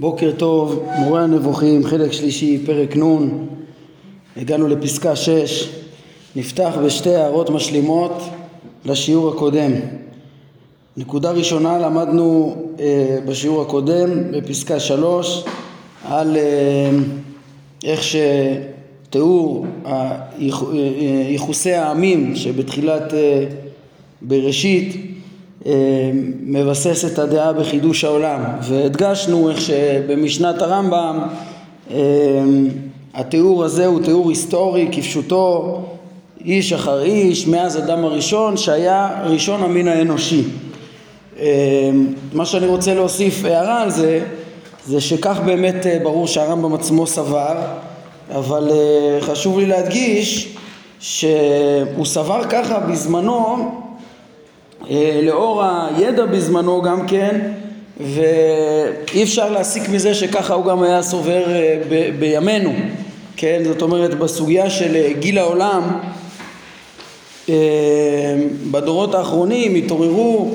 בוקר טוב, מורה הנבוכים, חלק שלישי, פרק נ', הגענו לפסקה 6, נפתח בשתי הערות משלימות לשיעור הקודם. נקודה ראשונה למדנו אה, בשיעור הקודם, בפסקה 3, על אה, איך שתיאור אה, ייחוסי העמים שבתחילת אה, בראשית אה, מבסס את הדעה בחידוש העולם. והדגשנו איך שבמשנת הרמב"ם אה, התיאור הזה הוא תיאור היסטורי כפשוטו איש אחר איש מאז אדם הראשון שהיה ראשון המין האנושי. אה, מה שאני רוצה להוסיף הערה על זה זה שכך באמת ברור שהרמב"ם עצמו סבר אבל חשוב לי להדגיש שהוא סבר ככה בזמנו אה, לאור הידע בזמנו גם כן ואי אפשר להסיק מזה שככה הוא גם היה סובר אה, ב- בימינו כן? זאת אומרת בסוגיה של אה, גיל העולם בדורות האחרונים התעוררו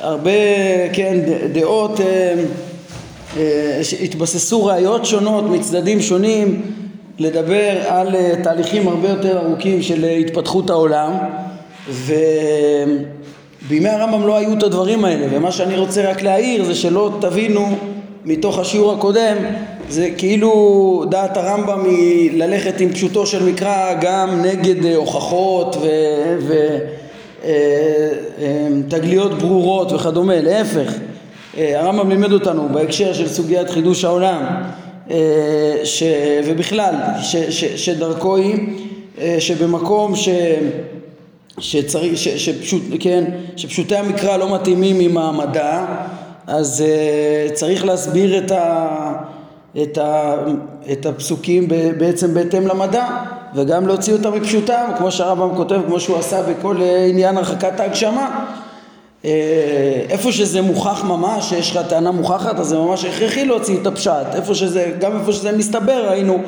הרבה כן דעות התבססו ראיות שונות מצדדים שונים לדבר על תהליכים הרבה יותר ארוכים של התפתחות העולם ובימי הרמב"ם לא היו את הדברים האלה ומה שאני רוצה רק להעיר זה שלא תבינו מתוך השיעור הקודם זה כאילו דעת הרמב"ם היא ללכת עם פשוטו של מקרא גם נגד אה, הוכחות ותגליות אה, אה, ברורות וכדומה להפך. הרמב"ם לימד אותנו בהקשר של סוגיית חידוש העולם ש, ובכלל ש, ש, שדרכו היא שבמקום ש... שצריך, ש, שפשוט, כן, שפשוטי המקרא לא מתאימים עם המדע אז uh, צריך להסביר את, ה, את, ה, את הפסוקים בעצם בהתאם למדע וגם להוציא אותם מפשוטם כמו שהרמב"ם כותב כמו שהוא עשה בכל uh, עניין הרחקת ההגשמה. uh, איפה שזה מוכח ממש, שיש לך טענה מוכחת אז זה ממש הכרחי להוציא את הפשט. איפה שזה, גם איפה שזה מסתבר ראינו אה,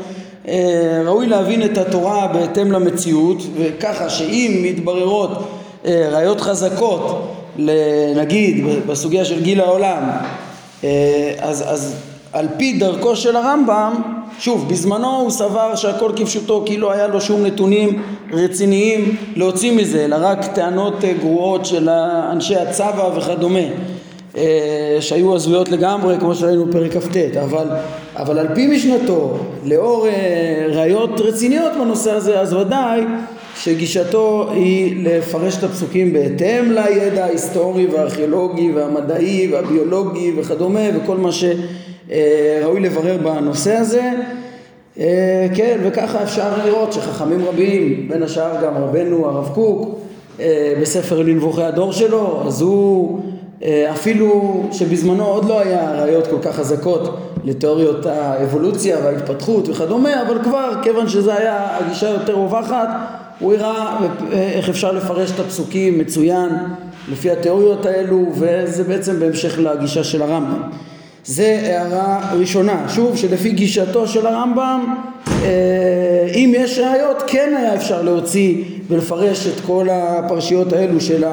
ראוי להבין את התורה בהתאם למציאות וככה שאם מתבררות אה, ראיות חזקות נגיד בסוגיה של גיל העולם אה, אז, אז על פי דרכו של הרמב"ם שוב בזמנו הוא סבר שהכל כפשוטו כאילו היה לו שום נתונים רציניים להוציא מזה אלא רק טענות גרועות של אנשי הצבא וכדומה. אה, שהיו הזויות לגמרי כמו שראינו בפרק כ"ט אבל, אבל על פי משנתו לאור אה, ראיות רציניות בנושא הזה אז ודאי שגישתו היא לפרש את הפסוקים בהתאם לידע ההיסטורי והארכיאולוגי והמדעי והביולוגי וכדומה וכל מה שראוי לברר בנושא הזה. כן וככה אפשר לראות שחכמים רבים בין השאר גם רבנו הרב קוק בספר לנבוכי הדור שלו אז הוא אה, אפילו שבזמנו עוד לא היה ראיות כל כך חזקות לתיאוריות האבולוציה וההתפתחות וכדומה, אבל כבר כיוון שזה היה הגישה יותר רווחת, הוא הראה איך אפשר לפרש את הפסוקים מצוין לפי התיאוריות האלו, וזה בעצם בהמשך לגישה של הרמב"ם. זה הערה ראשונה, שוב שלפי גישתו של הרמב"ם אה, אם יש ראיות כן היה אפשר להוציא ולפרש את כל הפרשיות האלו של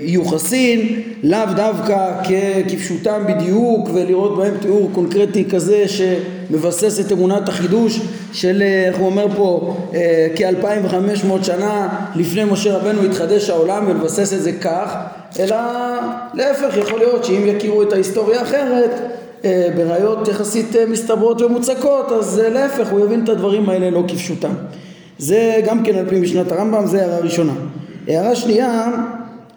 יוחסין לאו דווקא כפשוטם בדיוק ולראות בהם תיאור קונקרטי כזה שמבסס את אמונת החידוש של איך הוא אומר פה אה, כ-2500 שנה לפני משה רבנו התחדש העולם ולבסס את זה כך אלא להפך יכול להיות שאם יכירו את ההיסטוריה האחרת אה, בראיות יחסית אה, מסתברות ומוצקות אז להפך הוא יבין את הדברים האלה לא כפשוטם. זה גם כן על פי משנת הרמב"ם זה הערה ראשונה הערה שנייה,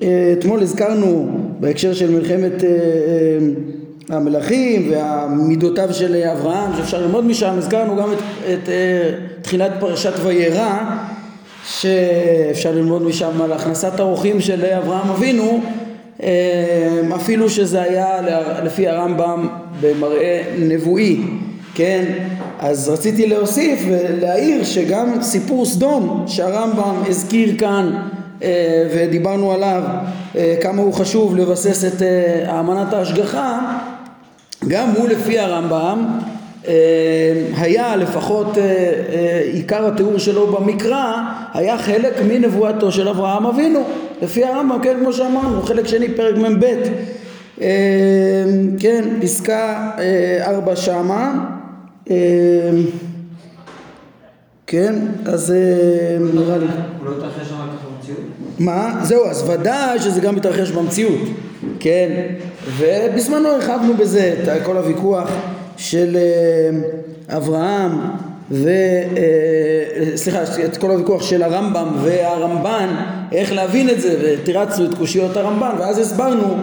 אה, אתמול הזכרנו בהקשר של מלחמת אה, אה, המלכים ומידותיו של אברהם שאפשר ללמוד משם, הזכרנו גם את, את תחילת פרשת וירא שאפשר ללמוד משם על הכנסת האורחים של אברהם אבינו אפילו שזה היה לפי הרמב"ם במראה נבואי כן? אז רציתי להוסיף ולהעיר שגם סיפור סדום שהרמב"ם הזכיר כאן ודיברנו עליו אה, כמה הוא חשוב לבסס את אה, אמנת ההשגחה גם הוא לפי הרמב"ם היה לפחות עיקר התיאור שלו במקרא היה חלק מנבואתו של אברהם אבינו. לפי הרמב"ם, כן, כמו שאמרנו, חלק שני, פרק מ"ב, אה, כן, פסקה אה, ארבע שמה, אה, כן, אז נראה לי. מה? זהו, אז ודאי שזה גם מתרחש במציאות, כן, ובזמנו הרחבנו בזה את כל הוויכוח של אברהם ו... אה, סליחה, את כל הוויכוח של הרמב"ם והרמב"ן, איך להבין את זה, ותירצנו את קושיות הרמב"ן, ואז הסברנו,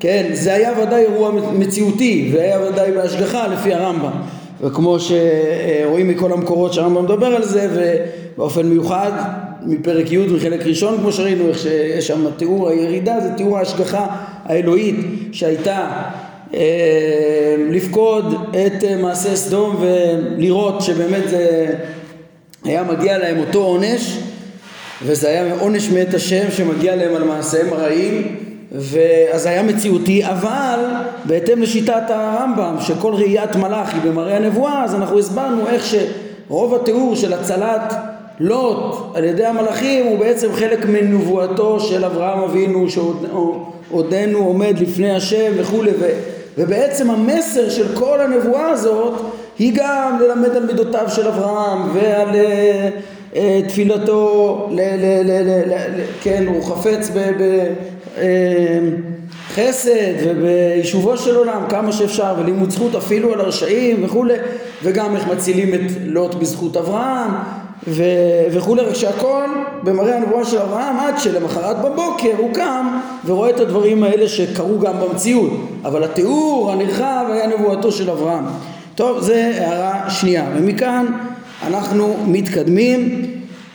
כן, זה היה ודאי אירוע מציאותי, והיה ודאי בהשגחה לפי הרמב"ם. וכמו שרואים מכל המקורות שהרמב"ם מדבר על זה, ובאופן מיוחד מפרק י' מחלק ראשון, כמו שראינו, איך שיש שם תיאור הירידה, זה תיאור ההשגחה האלוהית שהייתה אה, לפקוד את אה, מעשה סדום ולראות שבאמת זה היה מגיע להם אותו עונש וזה היה עונש מאת השם שמגיע להם על מעשיהם הרעים ואז היה מציאותי אבל בהתאם לשיטת הרמב"ם שכל ראיית מלאך היא במראה הנבואה אז אנחנו הסברנו איך שרוב התיאור של הצלת לוט על ידי המלאכים הוא בעצם חלק מנבואתו של אברהם אבינו שעודנו עומד לפני השם וכולי ובעצם המסר של כל הנבואה הזאת היא גם ללמד על מידותיו של אברהם ועל uh, תפילתו, ל, ל, ל, ל, ל, כן, הוא חפץ בחסד uh, וביישובו של עולם כמה שאפשר ולימוד זכות אפילו על הרשעים וכולי וגם איך מצילים את לוט בזכות אברהם ו- וכולי, רק שהכל במראה הנבואה של אברהם עד שלמחרת בבוקר הוא קם ורואה את הדברים האלה שקרו גם במציאות. אבל התיאור הנרחב היה נבואתו של אברהם. טוב, זה הערה שנייה. ומכאן אנחנו מתקדמים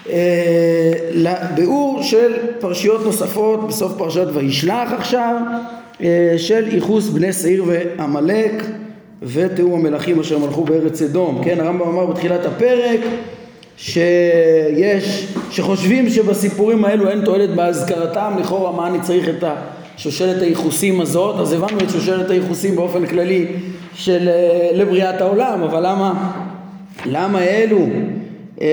אה, לביאור של פרשיות נוספות בסוף פרשת וישלח עכשיו אה, של ייחוס בני שעיר ועמלק ותיאור המלכים אשר מלכו בארץ אדום. כן הרמב"ם אמר בתחילת הפרק שיש, שחושבים שבסיפורים האלו אין תועלת בהזכרתם, לכאורה מה אני צריך את השושלת הייחוסים הזאת, אז הבנו את שושלת הייחוסים באופן כללי של אה, לבריאת העולם, אבל למה, למה אלו? אה,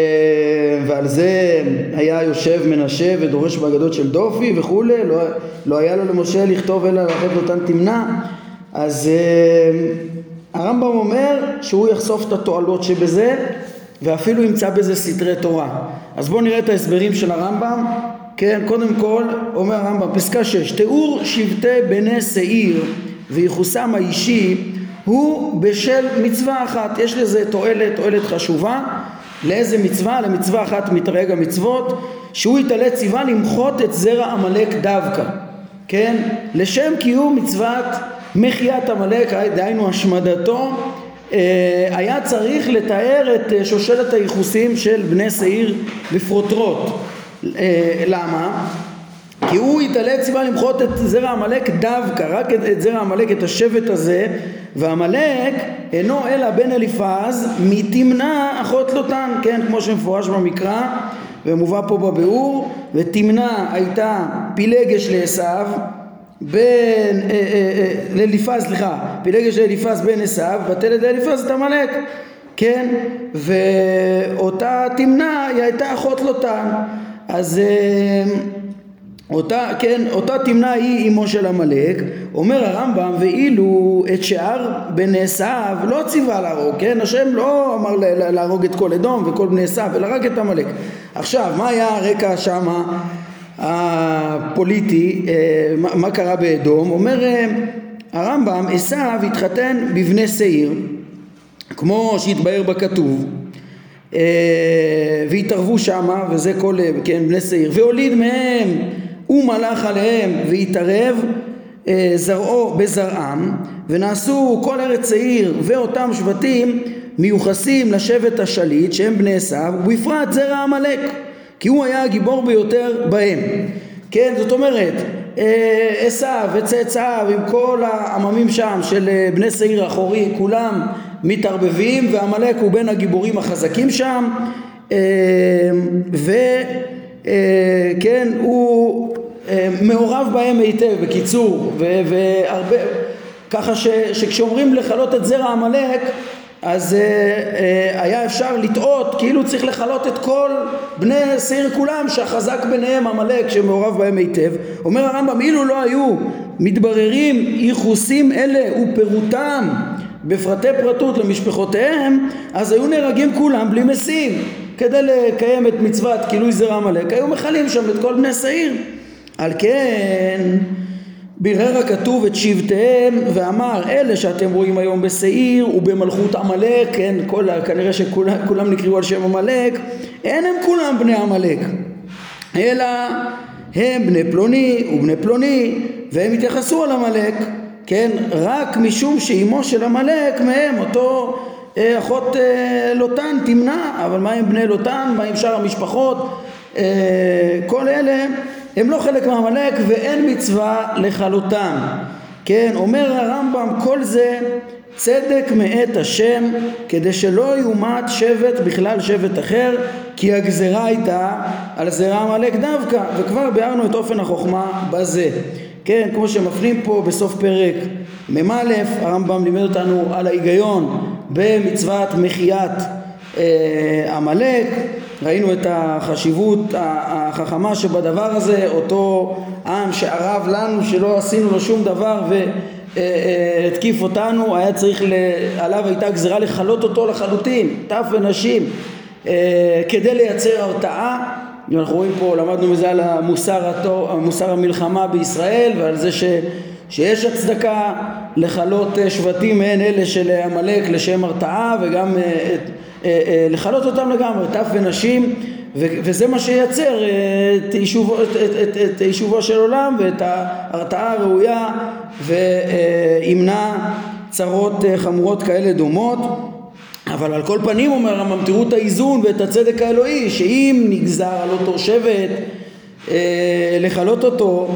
ועל זה היה יושב מנשה ודורש באגדות של דופי וכולי, לא, לא היה לו למשה לכתוב אלא לתת אותן תמנע, אז אה, הרמב"ם אומר שהוא יחשוף את התועלות שבזה ואפילו ימצא בזה סתרי תורה. אז בואו נראה את ההסברים של הרמב"ם. כן, קודם כל, אומר הרמב"ם, פסקה 6, תיאור שבטי בני שעיר וייחוסם האישי הוא בשל מצווה אחת, יש לזה תועלת, תועלת חשובה, לאיזה מצווה? למצווה אחת מתרג המצוות, שהוא יתעלה ציווה למחות את זרע עמלק דווקא, כן? לשם קיום מצוות מחיית עמלק, דהיינו השמדתו היה צריך לתאר את אה, שושלת הייחוסים של בני שעיר בפרוטרוט. אה, למה? כי הוא יתעלה ציווה למחות את זרע עמלק דווקא, רק את, את זרע עמלק, את השבט הזה, ועמלק אינו אלא בן אליפז מתמנע אחות לוטן, כן, כמו שמפורש במקרא ומובא פה בביאור, ותמנע הייתה פילגש לעשו בין, אה, אה, אה, לאליפז, סליחה, פילגש לאליפז בן עשיו, ותלד לאליפז את עמלק, כן? ואותה תמנע היא הייתה אחות לוטן, אז אה, אותה, כן, אותה תמנע היא אמו של עמלק, אומר הרמב"ם, ואילו את שאר בני עשיו לא ציווה להרוג, כן? השם לא אמר להרוג את כל אדום וכל בני עשיו, אלא רק את עמלק. עכשיו, מה היה הרקע שמה? הפוליטי, אה, מה קרה באדום, אומר אה, הרמב"ם, עשיו התחתן בבני שעיר, כמו שהתבהר בכתוב, אה, והתערבו שמה, וזה כל, כן, בני שעיר, והוליד מהם ומלך עליהם והתערב זרעו בזרעם, ונעשו כל ארץ שעיר ואותם שבטים מיוחסים לשבט השליט שהם בני עשיו, ובפרט זרע עמלק. כי הוא היה הגיבור ביותר בהם. כן, זאת אומרת, אה, עשיו וצאצאיו עם כל העממים שם של אה, בני שעיר אחורי, כולם מתערבבים, ועמלק הוא בין הגיבורים החזקים שם, אה, וכן, הוא מעורב בהם היטב, בקיצור, והרבה, ככה ש, שכשאומרים לכלות את זרע עמלק, אז אה, אה, היה אפשר לטעות כאילו צריך לכלות את כל בני שעיר כולם שהחזק ביניהם עמלק שמעורב בהם היטב. אומר הרמב"ם אילו לא היו מתבררים ייחוסים אלה ופירוטם בפרטי פרטות למשפחותיהם אז היו נהרגים כולם בלי משים. כדי לקיים את מצוות כילוי זרע עמלק היו מכלים שם את כל בני שעיר על כן בירר הכתוב את שבטיהם ואמר אלה שאתם רואים היום בשעיר ובמלכות עמלק כן כל, כנראה שכולם נקראו על שם עמלק אין הם כולם בני עמלק אלא הם בני פלוני ובני פלוני והם התייחסו על עמלק כן רק משום שאימו של עמלק מהם אותו אה, אחות אה, לוטן תמנע אבל מה עם בני לוטן? מה עם שאר המשפחות? אה, כל אלה הם לא חלק מעמלק ואין מצווה לכלותם. כן, אומר הרמב"ם כל זה צדק מאת השם כדי שלא יומת שבט בכלל שבט אחר כי הגזרה הייתה על זרע עמלק דווקא. וכבר ביארנו את אופן החוכמה בזה. כן כמו שמפנים פה בסוף פרק מ"א הרמב"ם לימד אותנו על ההיגיון במצוות מחיית אה, עמלק ראינו את החשיבות החכמה שבדבר הזה, אותו עם שערב לנו שלא עשינו לו שום דבר והתקיף אותנו, היה צריך, עליו הייתה גזירה לכלות אותו לחלוטין, טף ונשים, אה, כדי לייצר הרתעה. אנחנו רואים פה, למדנו מזה על המוסר, התור, מוסר המלחמה בישראל ועל זה ש, שיש הצדקה לכלות אה, שבטים מעין אלה של עמלק לשם הרתעה וגם אה, את אה, אה, לכלות אותם לגמרי, טף ונשים, וזה מה שייצר אה, את יישובו, את, את, את, את יישובו של עולם ואת ההרתעה הראויה וימנע צרות חמורות כאלה דומות. אבל על כל פנים אומר הרמב"ם תראו את האיזון ואת הצדק האלוהי שאם נגזר על אותו שבט לכלות אותו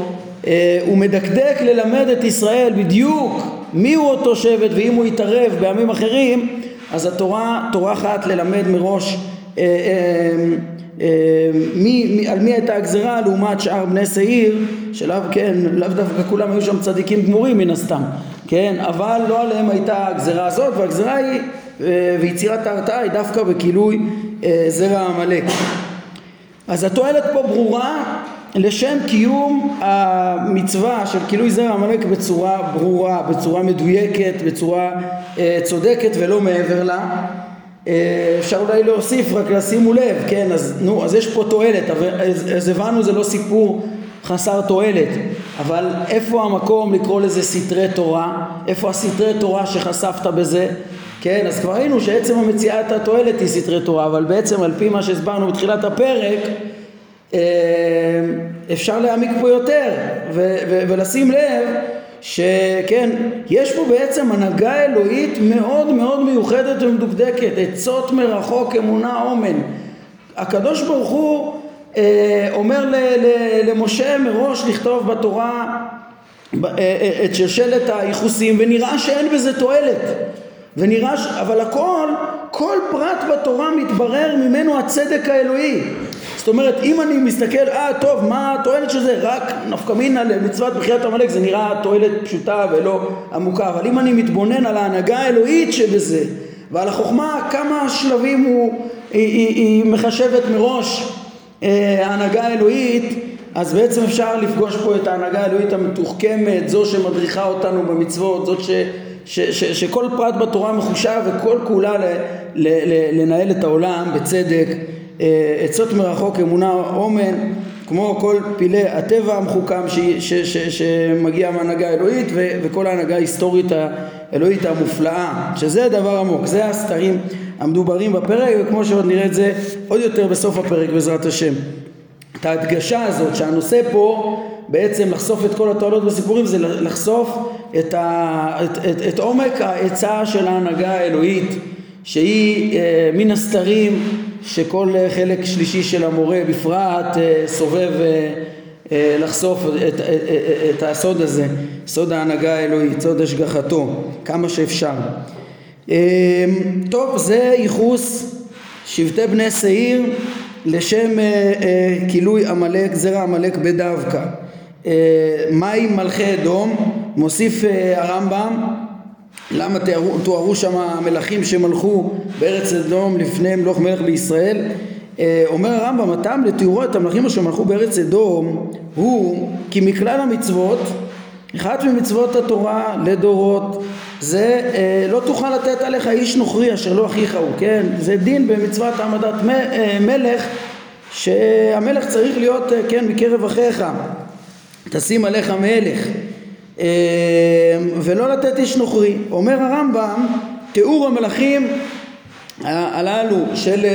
הוא מדקדק ללמד את ישראל בדיוק מיהו אותו שבט ואם הוא יתערב בעמים אחרים אז התורה טורחת ללמד מראש אה, אה, אה, מי, מי, על מי הייתה הגזרה לעומת שאר בני שעיר שלאו כן, לאו דווקא כולם היו שם צדיקים גמורים מן הסתם, כן, אבל לא עליהם הייתה הגזרה הזאת והגזרה היא ויצירת ההרתעה היא דווקא בכילוי זרע עמלק. אז התועלת פה ברורה לשם קיום המצווה של כילוי זרע עמלק בצורה ברורה, בצורה מדויקת, בצורה אה, צודקת ולא מעבר לה. אה, אפשר אולי להוסיף, רק לשימו לב, כן, אז נו, אז יש פה תועלת, אז, אז הבנו זה לא סיפור חסר תועלת, אבל איפה המקום לקרוא לזה סתרי תורה? איפה הסתרי תורה שחשפת בזה? כן, אז כבר ראינו שעצם המציאת התועלת היא סתרי תורה, אבל בעצם על פי מה שהסברנו בתחילת הפרק, אפשר להעמיק פה יותר ו- ו- ולשים לב שכן, יש פה בעצם הנהגה אלוהית מאוד מאוד מיוחדת ומדוקדקת, עצות מרחוק, אמונה, אומן. הקדוש ברוך הוא אה, אומר ל- ל- למשה מראש לכתוב בתורה אה, אה, את שלשלת הייחוסים ונראה שאין בזה תועלת ונראה ש... אבל הכל, כל פרט בתורה מתברר ממנו הצדק האלוהי זאת אומרת אם אני מסתכל אה טוב מה התועלת של זה? רק נפקא מינה למצוות בחיית עמלק זה נראה תועלת פשוטה ולא עמוקה. אבל אם אני מתבונן על ההנהגה האלוהית שבזה ועל החוכמה כמה שלבים הוא, היא, היא, היא מחשבת מראש אה, ההנהגה האלוהית אז בעצם אפשר לפגוש פה את ההנהגה האלוהית המתוחכמת זו שמדריכה אותנו במצוות זאת ש... ש, ש, שכל פרט בתורה מחושב וכל כולה ל, ל, ל, לנהל את העולם בצדק עצות מרחוק אמונה אומן כמו כל פילי הטבע המחוכם ש, ש, ש, שמגיע מהנהגה האלוהית ו, וכל ההנהגה ההיסטורית האלוהית המופלאה שזה דבר עמוק זה הסתרים המדוברים בפרק וכמו שעוד נראה את זה עוד יותר בסוף הפרק בעזרת השם. את ההדגשה הזאת שהנושא פה בעצם לחשוף את כל התועלות בסיפורים זה לחשוף את, ה, את, את, את עומק העצה של ההנהגה האלוהית שהיא אה, מן הסתרים שכל חלק שלישי של המורה בפרט אה, סובב אה, לחשוף את, את, את, הסוד הזה, סוד ההנהגה האלוהית, סוד השגחתו, כמה שאפשר. טוב, זה ייחוס שבטי בני שעיר לשם כילוי עמלק, זרע עמלק בדווקא. מהי מלכי אדום? מוסיף הרמב"ם למה תיארו, תוארו שם המלכים שמלכו בארץ אדום לפני מלוך מלך בישראל? אה, אומר הרמב"ם, הטעם לתיאורו את המלכים אשר מלכו בארץ אדום הוא כי מכלל המצוות אחת ממצוות התורה לדורות זה אה, לא תוכל לתת עליך איש נוכרי אשר לא אחיך הוא, כן? זה דין במצוות העמדת אה, מלך שהמלך צריך להיות, כן, מקרב אחיך תשים עליך מלך ולא לתת איש נוכרי. אומר הרמב"ם, תיאור המלכים הללו של,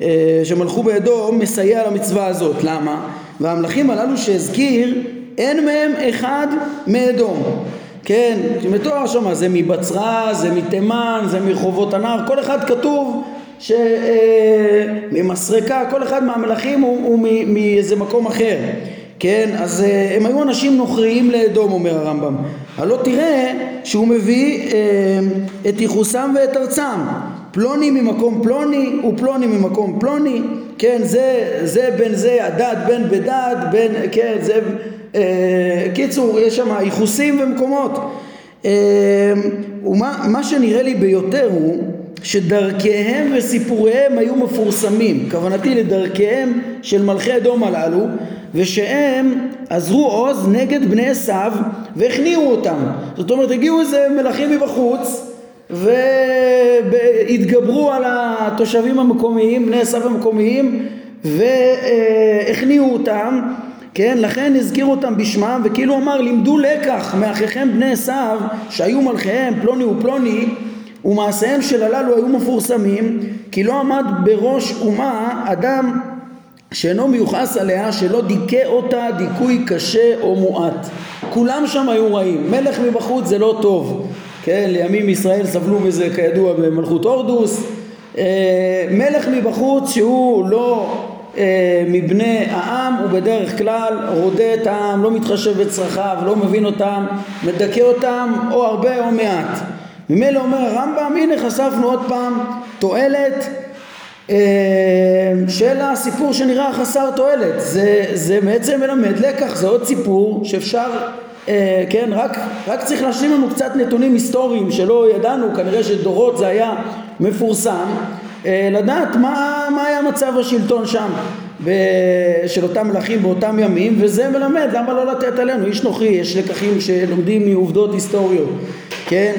אה, שמלכו באדום מסייע למצווה הזאת. למה? והמלכים הללו שהזכיר אין מהם אחד מאדום. כן, מתואר שם זה מבצרה, זה מתימן, זה מרחובות הנהר, כל אחד כתוב שממסרקה, כל אחד מהמלכים הוא, הוא מאיזה מקום אחר. כן, אז uh, הם היו אנשים נוכריים לאדום אומר הרמב"ם. הלא תראה שהוא מביא uh, את ייחוסם ואת ארצם. פלוני ממקום פלוני ופלוני ממקום פלוני. כן זה, זה בין זה הדד בין בדד בין כן זה uh, קיצור יש שם ייחוסים ומקומות. uh, ומה שנראה לי ביותר הוא שדרכיהם וסיפוריהם היו מפורסמים. כוונתי לדרכיהם של מלכי אדום הללו ושהם עזרו עוז נגד בני עשיו והכניעו אותם. זאת אומרת הגיעו איזה מלכים מבחוץ והתגברו על התושבים המקומיים בני עשיו המקומיים והכניעו אותם כן? לכן הזכירו אותם בשמם וכאילו אמר לימדו לקח מאחיכם בני עשיו שהיו מלכיהם פלוני ופלוני ומעשיהם של הללו היו מפורסמים כי לא עמד בראש אומה אדם שאינו מיוחס עליה שלא דיכא אותה דיכוי קשה או מועט. כולם שם היו רעים. מלך מבחוץ זה לא טוב. כן לימים ישראל סבלו מזה כידוע במלכות הורדוס אה, מלך מבחוץ שהוא לא אה, מבני העם הוא בדרך כלל רודה את העם לא מתחשב בצרכיו לא מבין אותם מדכא אותם או הרבה או מעט. ממילא אומר הרמב"ם הנה חשפנו עוד פעם תועלת של הסיפור שנראה חסר תועלת. זה, זה בעצם מלמד לקח זה עוד סיפור שאפשר אה, כן רק, רק צריך להשלים לנו קצת נתונים היסטוריים שלא ידענו כנראה שדורות זה היה מפורסם אה, לדעת מה, מה היה מצב השלטון שם של אותם מלכים באותם ימים וזה מלמד למה לא לתת עלינו. איש נוחי יש לקחים שלומדים מעובדות היסטוריות כן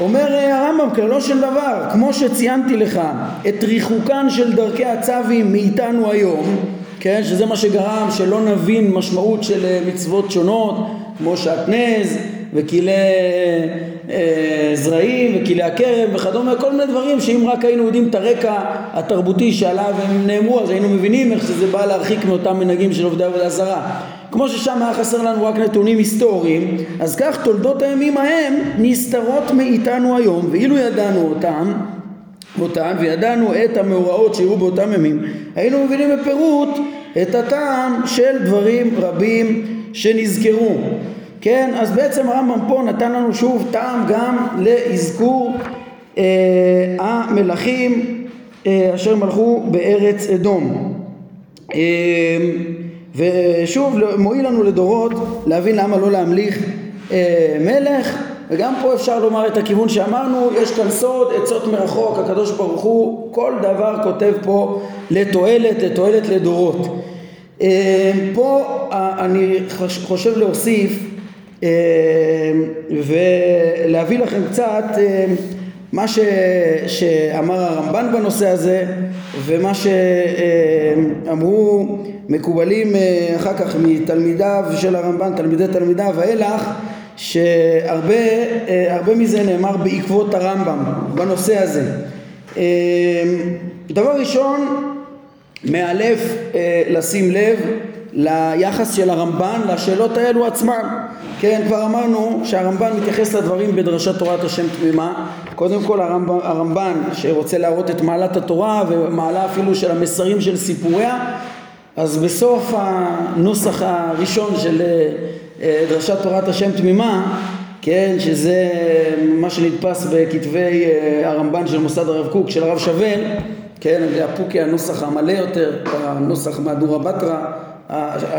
אומר הרמב"ם כללו של דבר כמו שציינתי לך את ריחוקן של דרכי הצווים מאיתנו היום כן שזה מה שגרם שלא נבין משמעות של אה, מצוות שונות כמו שעטנז וכלי אה, זרעים וכלי הכרם וכדומה כל מיני דברים שאם רק היינו יודעים את הרקע התרבותי שעליו הם נאמרו אז היינו מבינים איך שזה בא להרחיק מאותם מנהגים של עובדי עבודה זרה כמו ששם היה חסר לנו רק נתונים היסטוריים, אז כך תולדות הימים ההם נסתרות מאיתנו היום, ואילו ידענו אותם, אותם, וידענו את המאורעות שהיו באותם ימים, היינו מבינים בפירוט את הטעם של דברים רבים שנזכרו. כן, אז בעצם הרמב"ם פה נתן לנו שוב טעם גם לאזכור אה, המלכים אה, אשר מלכו בארץ אדום. אה, ושוב מועיל לנו לדורות להבין למה לא להמליך אה, מלך וגם פה אפשר לומר את הכיוון שאמרנו יש כאן סוד עצות מרחוק הקדוש ברוך הוא כל דבר כותב פה לתועלת לתועלת לדורות. אה, פה אני חושב להוסיף אה, ולהביא לכם קצת אה, מה ש, שאמר הרמב"ן בנושא הזה ומה שאמרו מקובלים אה, אחר כך מתלמידיו של הרמב"ן, תלמידי תלמידיו ואילך שהרבה אה, מזה נאמר בעקבות הרמב"ם בנושא הזה. אה, דבר ראשון מאלף לשים לב ליחס של הרמב"ן לשאלות האלו עצמן. כן כבר אמרנו שהרמב"ן מתייחס לדברים בדרשת תורת השם תמימה. קודם כל הרמב"ן, הרמב"ן שרוצה להראות את מעלת התורה ומעלה אפילו של המסרים של סיפוריה אז בסוף הנוסח הראשון של אה, דרשת תורת השם תמימה כן שזה מה שנדפס בכתבי אה, הרמב"ן של מוסד הרב קוק של הרב שבל כן הפוקי הנוסח המלא יותר הנוסח מהדורה בתרא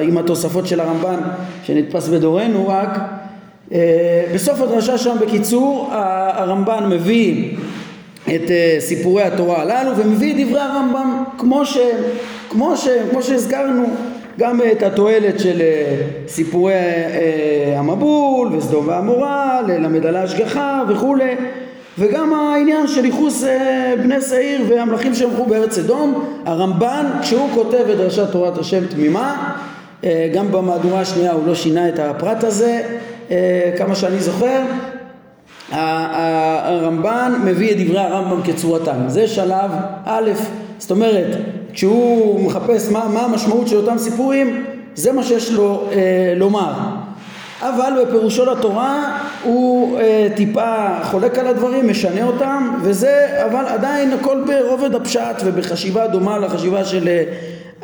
עם התוספות של הרמב"ן שנתפס בדורנו רק בסוף הדרשה שם בקיצור הרמב"ן מביא את סיפורי התורה הללו ומביא את דברי הרמב"ם כמו שהם, כמו שהם, כמו שהזכרנו גם את התועלת של סיפורי המבול וסדום ועמורה, ללמד על ההשגחה וכולי וגם העניין של ייחוס אה, בני שעיר והמלכים שהלכו בארץ אדום, הרמב"ן כשהוא כותב את דרשת תורת השם תמימה, אה, גם במהדורה השנייה הוא לא שינה את הפרט הזה, אה, כמה שאני זוכר, הרמב"ן מביא את דברי הרמב"ם כצורתם, זה שלב א', זאת אומרת כשהוא מחפש מה, מה המשמעות של אותם סיפורים, זה מה שיש לו לומר. אבל בפירושו לתורה הוא אה, טיפה חולק על הדברים, משנה אותם, וזה, אבל עדיין הכל ברובד הפשט ובחשיבה דומה לחשיבה של אה,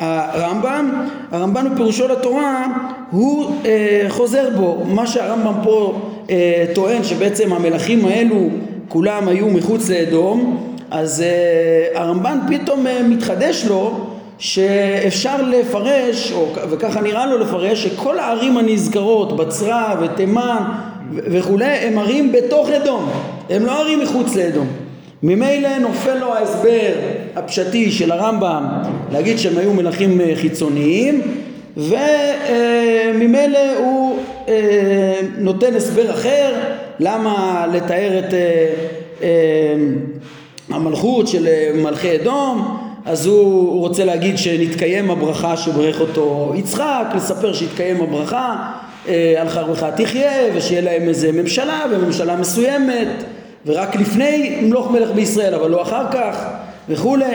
הרמב"ם. הרמב"ם בפירושו לתורה הוא אה, חוזר בו, מה שהרמב"ם פה אה, טוען שבעצם המלכים האלו כולם היו מחוץ לאדום, אז אה, הרמב"ן פתאום אה, מתחדש לו שאפשר לפרש, או, וככה נראה לו לפרש, שכל הערים הנזכרות, בצרה ותימן וכולי, הם ערים בתוך אדום, הם לא ערים מחוץ לאדום. ממילא נופל לו ההסבר הפשטי של הרמב"ם להגיד שהם היו מלכים אה, חיצוניים וממילא הוא אה, נותן הסבר אחר למה לתאר את אה, המלכות של מלכי אדום. אז הוא רוצה להגיד שנתקיים הברכה שברך אותו יצחק, לספר שהתקיים הברכה על חרבך תחיה ושיהיה להם איזה ממשלה וממשלה מסוימת ורק לפני מלוך מלך בישראל אבל לא אחר כך וכולי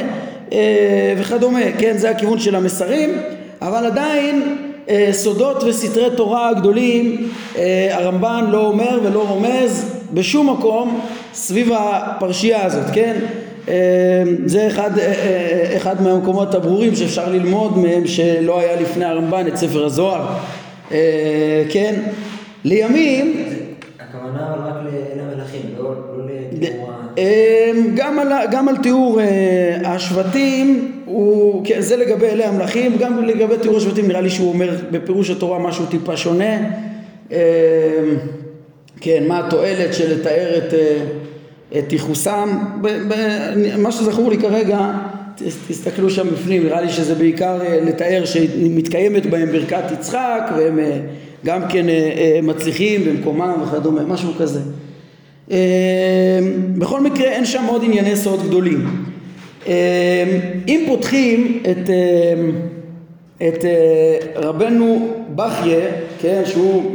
אה, וכדומה, כן זה הכיוון של המסרים אבל עדיין אה, סודות וסתרי תורה הגדולים הרמב"ן לא אומר ולא רומז בשום מקום סביב הפרשייה הזאת, כן? זה אחד, אה, אה, אחד מהמקומות הברורים שאפשר ללמוד מהם שלא היה לפני הרמב"ן את ספר הזוהר אה, כן. לימים הכוונה רק למלכים לא, לא לתיאור אמ, גם על, תיאור השבטים הוא, כן, זה לגבי אלה המלכים גם לגבי תיאור השבטים נראה לי שהוא אומר בפירוש התורה משהו טיפה שונה. כן מה התועלת של לתאר את את ייחוסם, מה שזכור לי כרגע, תסתכלו שם בפנים, נראה לי שזה בעיקר אה, לתאר שמתקיימת בהם ברכת יצחק והם אה, גם כן אה, מצליחים במקומם וכדומה, משהו כזה. בכל מקרה אין שם עוד ענייני סוד גדולים. אם פותחים את, את רבנו בכיה, כן, שהוא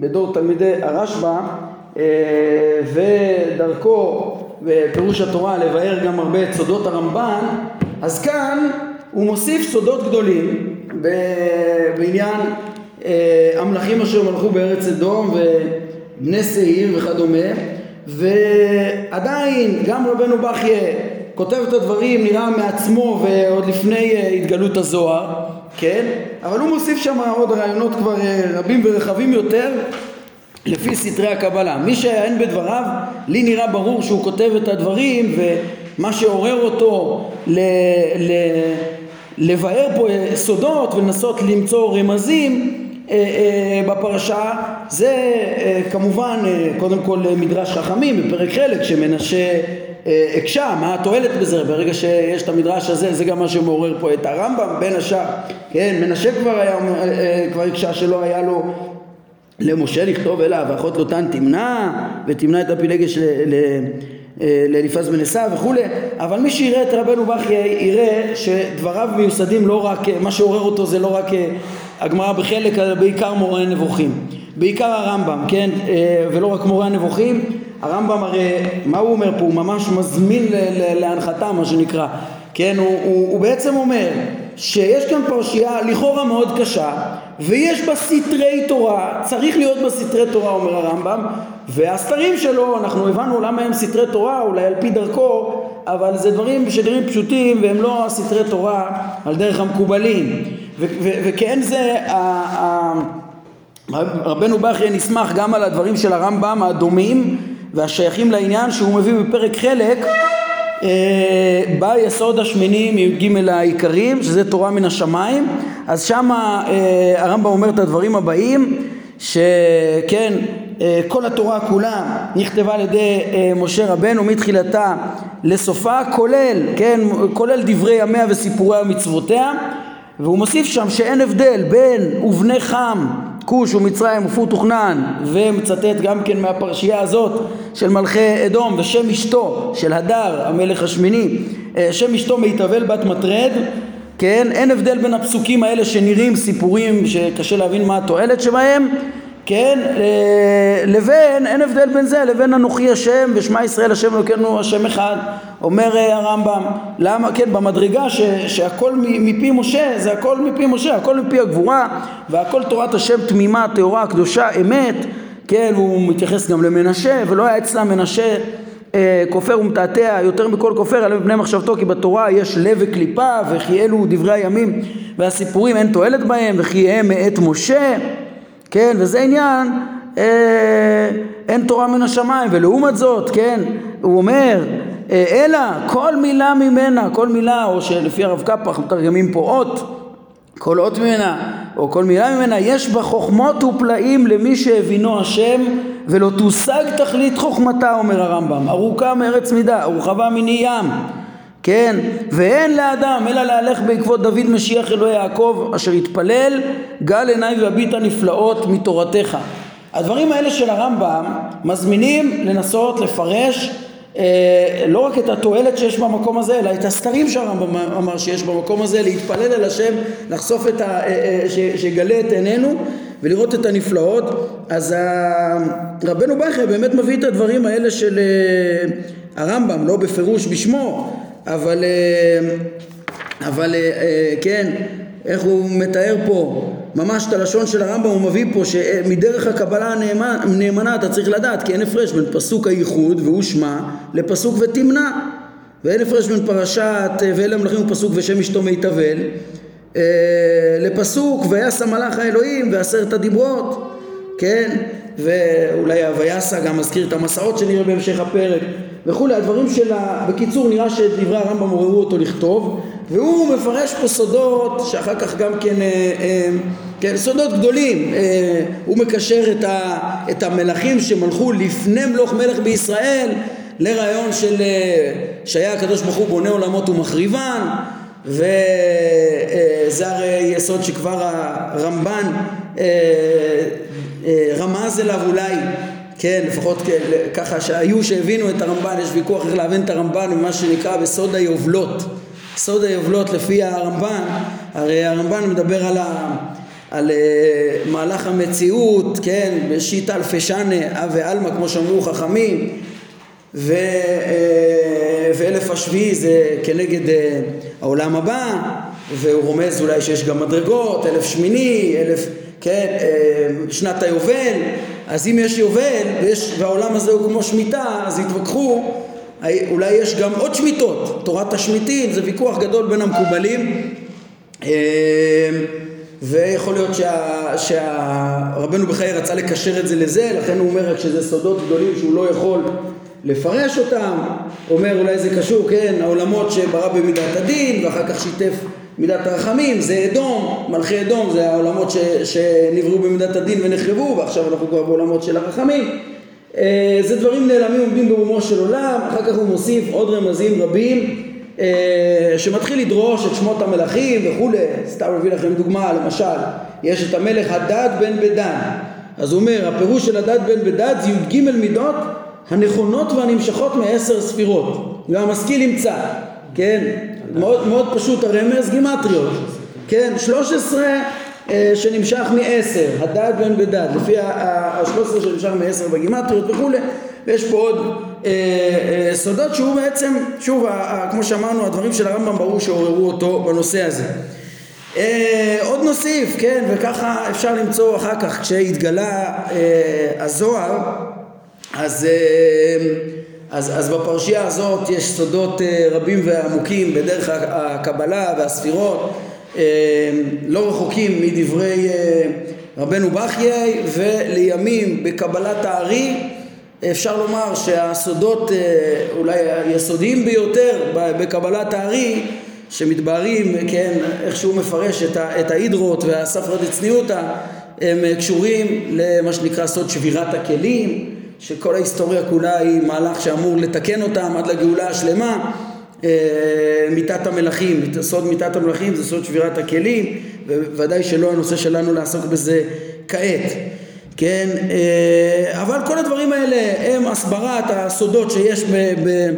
בדור תלמידי הרשב"א, ודרכו בפירוש התורה לבאר גם הרבה את סודות הרמב"ן, אז כאן הוא מוסיף סודות גדולים בעניין אה, המלכים אשר מלכו בארץ אדום ובני שעיר וכדומה ועדיין גם רבנו בכיה כותב את הדברים נראה מעצמו ועוד לפני אה, התגלות הזוהר, כן? אבל הוא מוסיף שם עוד רעיונות כבר רבים ורחבים יותר לפי סתרי הקבלה. מי שיעיין בדבריו, לי נראה ברור שהוא כותב את הדברים ומה שעורר אותו ל... ל... לבאר פה סודות ולנסות למצוא רמזים אה, אה, בפרשה זה אה, כמובן קודם כל מדרש חכמים בפרק חלק שמנשה הקשה, מה התועלת בזה? ברגע שיש את המדרש הזה זה גם מה שמעורר פה את הרמב"ם בין השאר, כן, מנשה כבר היה, כבר הקשה שלא היה לו למשה לכתוב אליו ואחות לוטן תמנע ותמנע את הפילגש לאליפז בן עשיו וכולי אבל מי שיראה את רבנו בכי יראה שדבריו מיוסדים לא רק מה שעורר אותו זה לא רק אה, הגמרא בחלק אלא בעיקר מורה הנבוכים. בעיקר הרמב"ם כן? אה, ולא רק מורה הנבוכים. הרמב"ם הרי מה הוא אומר פה? הוא ממש מזמין להנחתה מה שנקרא. כן? הוא, הוא, הוא בעצם אומר שיש כאן פרשייה לכאורה מאוד קשה ויש בה סתרי תורה, צריך להיות בה סתרי תורה אומר הרמב"ם והסתרים שלו אנחנו הבנו למה הם סתרי תורה אולי על פי דרכו אבל זה דברים שנראים פשוטים והם לא סתרי תורה על דרך המקובלים. וכן זה רבנו בכי נסמך גם על הדברים של הרמב"ם הדומים והשייכים לעניין שהוא מביא בפרק חלק ביסוד השמיני מי"ג העיקרים שזה תורה מן השמיים. אז שמה אה, הרמב"ם אומר את הדברים הבאים שכן אה, כל התורה כולה נכתבה על ידי אה, משה רבנו מתחילתה לסופה כולל, כן, כולל דברי ימיה וסיפוריה ומצוותיה והוא מוסיף שם שאין הבדל בין ובני חם כוש ומצרים ופור תוכנן ומצטט גם כן מהפרשייה הזאת של מלכי אדום ושם אשתו של הדר המלך השמיני אה, שם אשתו מיטבל בת מטרד כן? אין הבדל בין הפסוקים האלה שנראים סיפורים שקשה להבין מה התועלת שבהם כן, אה, לבין, אין הבדל בין זה לבין אנוכי השם ושמע ישראל השם אלוקינו השם אחד, אומר אה, הרמב"ם, למה, כן, במדרגה ש, שהכל מפי משה, זה הכל מפי משה, הכל מפי הגבורה והכל תורת השם תמימה, טהורה, קדושה, אמת, כן, הוא מתייחס גם למנשה, ולא היה אצלם מנשה אה, כופר ומתעתע יותר מכל כופר עליהם מפני מחשבתו כי בתורה יש לב וקליפה וכי אלו דברי הימים והסיפורים אין תועלת בהם וכי הם מאת משה כן, וזה עניין, אה, אין תורה מן השמיים, ולעומת זאת, כן, הוא אומר, אה, אלא כל מילה ממנה, כל מילה, או שלפי הרב קפח מתרגמים פה אות, כל אות ממנה, או כל מילה ממנה, יש בה חוכמות ופלאים למי שהבינו השם, ולא תושג תכלית חוכמתה, אומר הרמב"ם, ארוכה מארץ מידה, ורחבה מני ים. כן, ואין לאדם אלא להלך בעקבות דוד משיח אלוהי יעקב אשר התפלל גל עיניי והביט הנפלאות מתורתך. הדברים האלה של הרמב"ם מזמינים לנסות לפרש אה, לא רק את התועלת שיש במקום הזה אלא את הסתרים שהרמב"ם אמר שיש במקום הזה להתפלל אל השם לחשוף את ה... אה, אה, ש, שגלה את עינינו ולראות את הנפלאות אז רבנו בכר באמת מביא את הדברים האלה של אה, הרמב"ם לא בפירוש בשמו אבל, אה, אבל אה, אה, כן, איך הוא מתאר פה ממש את הלשון של הרמב"ם הוא מביא פה שמדרך הקבלה הנאמנה אתה צריך לדעת כי אין הפרש בין פסוק הייחוד והוא שמע לפסוק ותמנע ואין הפרש בין פרשת ואלה המלכים ופסוק ושם אשתו מיטבל לפסוק ויעש המלאך האלוהים ועשרת הדיברות כן? ואולי הוויעשה גם מזכיר את המסעות שנראה בהמשך הפרק וכולי, הדברים שלה, בקיצור נראה שדברי הרמב"ם עוררו אותו לכתוב והוא מפרש פה סודות שאחר כך גם כן, אה, אה, כן סודות גדולים, אה, הוא מקשר את, ה, את המלכים שמלכו לפני מלוך מלך בישראל לרעיון של שהיה הקדוש ברוך הוא בונה עולמות ומחריבן וזה הרי יסוד שכבר הרמב"ן רמז אליו אולי כן, לפחות ככה שהיו שהבינו את הרמב"ן, יש ויכוח איך להבין את הרמב"ן במה שנקרא בסוד היובלות. סוד היובלות לפי הרמב"ן, הרי הרמב"ן מדבר על, ה, על uh, מהלך המציאות, כן, בשיטה אלפי שנה, אב ועלמא כמו שאמרו חכמים, ו, uh, ואלף השביעי זה כנגד uh, העולם הבא, והוא רומז אולי שיש גם מדרגות, אלף שמיני, אלף, כן, uh, שנת היובל, אז אם יש יובל ויש, והעולם הזה הוא כמו שמיטה, אז יתווכחו, אולי יש גם עוד שמיטות, תורת השמיטים, זה ויכוח גדול בין המקובלים. אמ, ויכול להיות שה, שהרבנו בחיי רצה לקשר את זה לזה, לכן הוא אומר רק שזה סודות גדולים שהוא לא יכול לפרש אותם, אומר אולי זה קשור, כן, העולמות שברא במידת הדין ואחר כך שיתף מידת הרחמים זה אדום, מלכי אדום זה העולמות ש, שנבראו במידת הדין ונחרבו ועכשיו אנחנו כבר בעולמות של הרחמים. אה, זה דברים נעלמים עומדים ברומו של עולם, אחר כך הוא מוסיף עוד רמזים רבים אה, שמתחיל לדרוש את שמות המלכים וכולי, סתם מביא לכם דוגמה למשל, יש את המלך הדד בן בדן, אז הוא אומר הפירוש של הדד בן בדד זה י"ג מידות הנכונות והנמשכות מעשר ספירות, והמשכיל ימצא, כן? מאוד, מאוד פשוט הרמז, גימטריות, כן? 13 אה, שנמשך מ-10, הדד בן בדד, לפי ה-13 שנמשך מ-10 בגימטריות וכולי, ויש פה עוד אה, אה, סודות שהוא בעצם, שוב, ה, ה, כמו שאמרנו, הדברים של הרמב"ם ברור שעוררו אותו בנושא הזה. אה, עוד נוסיף, כן, וככה אפשר למצוא אחר כך כשהתגלה אה, הזוהר, אז אה, אז, אז בפרשייה הזאת יש סודות אה, רבים ועמוקים בדרך הקבלה והספירות, אה, לא רחוקים מדברי אה, רבנו בחיי, ולימים בקבלת הארי אפשר לומר שהסודות אולי היסודיים ביותר בקבלת הארי שמתבהרים, כן, איך שהוא מפרש את ההידרות והספרא הם קשורים למה שנקרא סוד שבירת הכלים, שכל ההיסטוריה כולה היא מהלך שאמור לתקן אותם עד לגאולה השלמה. מיתת המלכים, סוד מיתת המלכים זה סוד שבירת הכלים, וודאי שלא הנושא שלנו לעסוק בזה כעת. כן, אבל כל הדברים האלה הם הסברת הסודות שיש ב... ב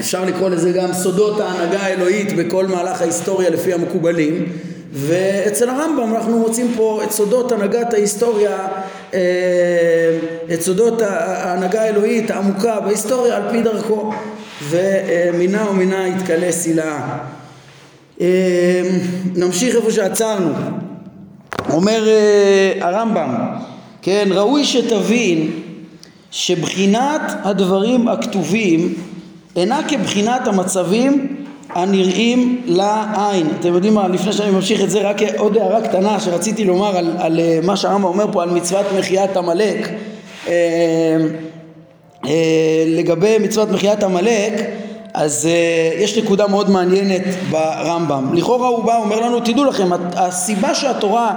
אפשר לקרוא לזה גם סודות ההנהגה האלוהית בכל מהלך ההיסטוריה לפי המקובלים ואצל הרמב"ם אנחנו מוצאים פה את סודות הנהגת ההיסטוריה, אה, את סודות ההנהגה האלוהית העמוקה בהיסטוריה על פי דרכו ומינה ומינה יתכלה סילאה. אה, נמשיך איפה שעצרנו. אומר אה, הרמב"ם, כן, ראוי שתבין שבחינת הדברים הכתובים אינה כבחינת המצבים הנראים לעין. אתם יודעים מה, לפני שאני ממשיך את זה, רק עוד הערה קטנה שרציתי לומר על, על אה, מה שהרמב"ם אומר פה על מצוות מחיית עמלק. אה, אה, לגבי מצוות מחיית עמלק, אז יש נקודה מאוד מעניינת ברמב"ם. לכאורה הוא בא, אומר לנו, תדעו לכם, הסיבה שהתורה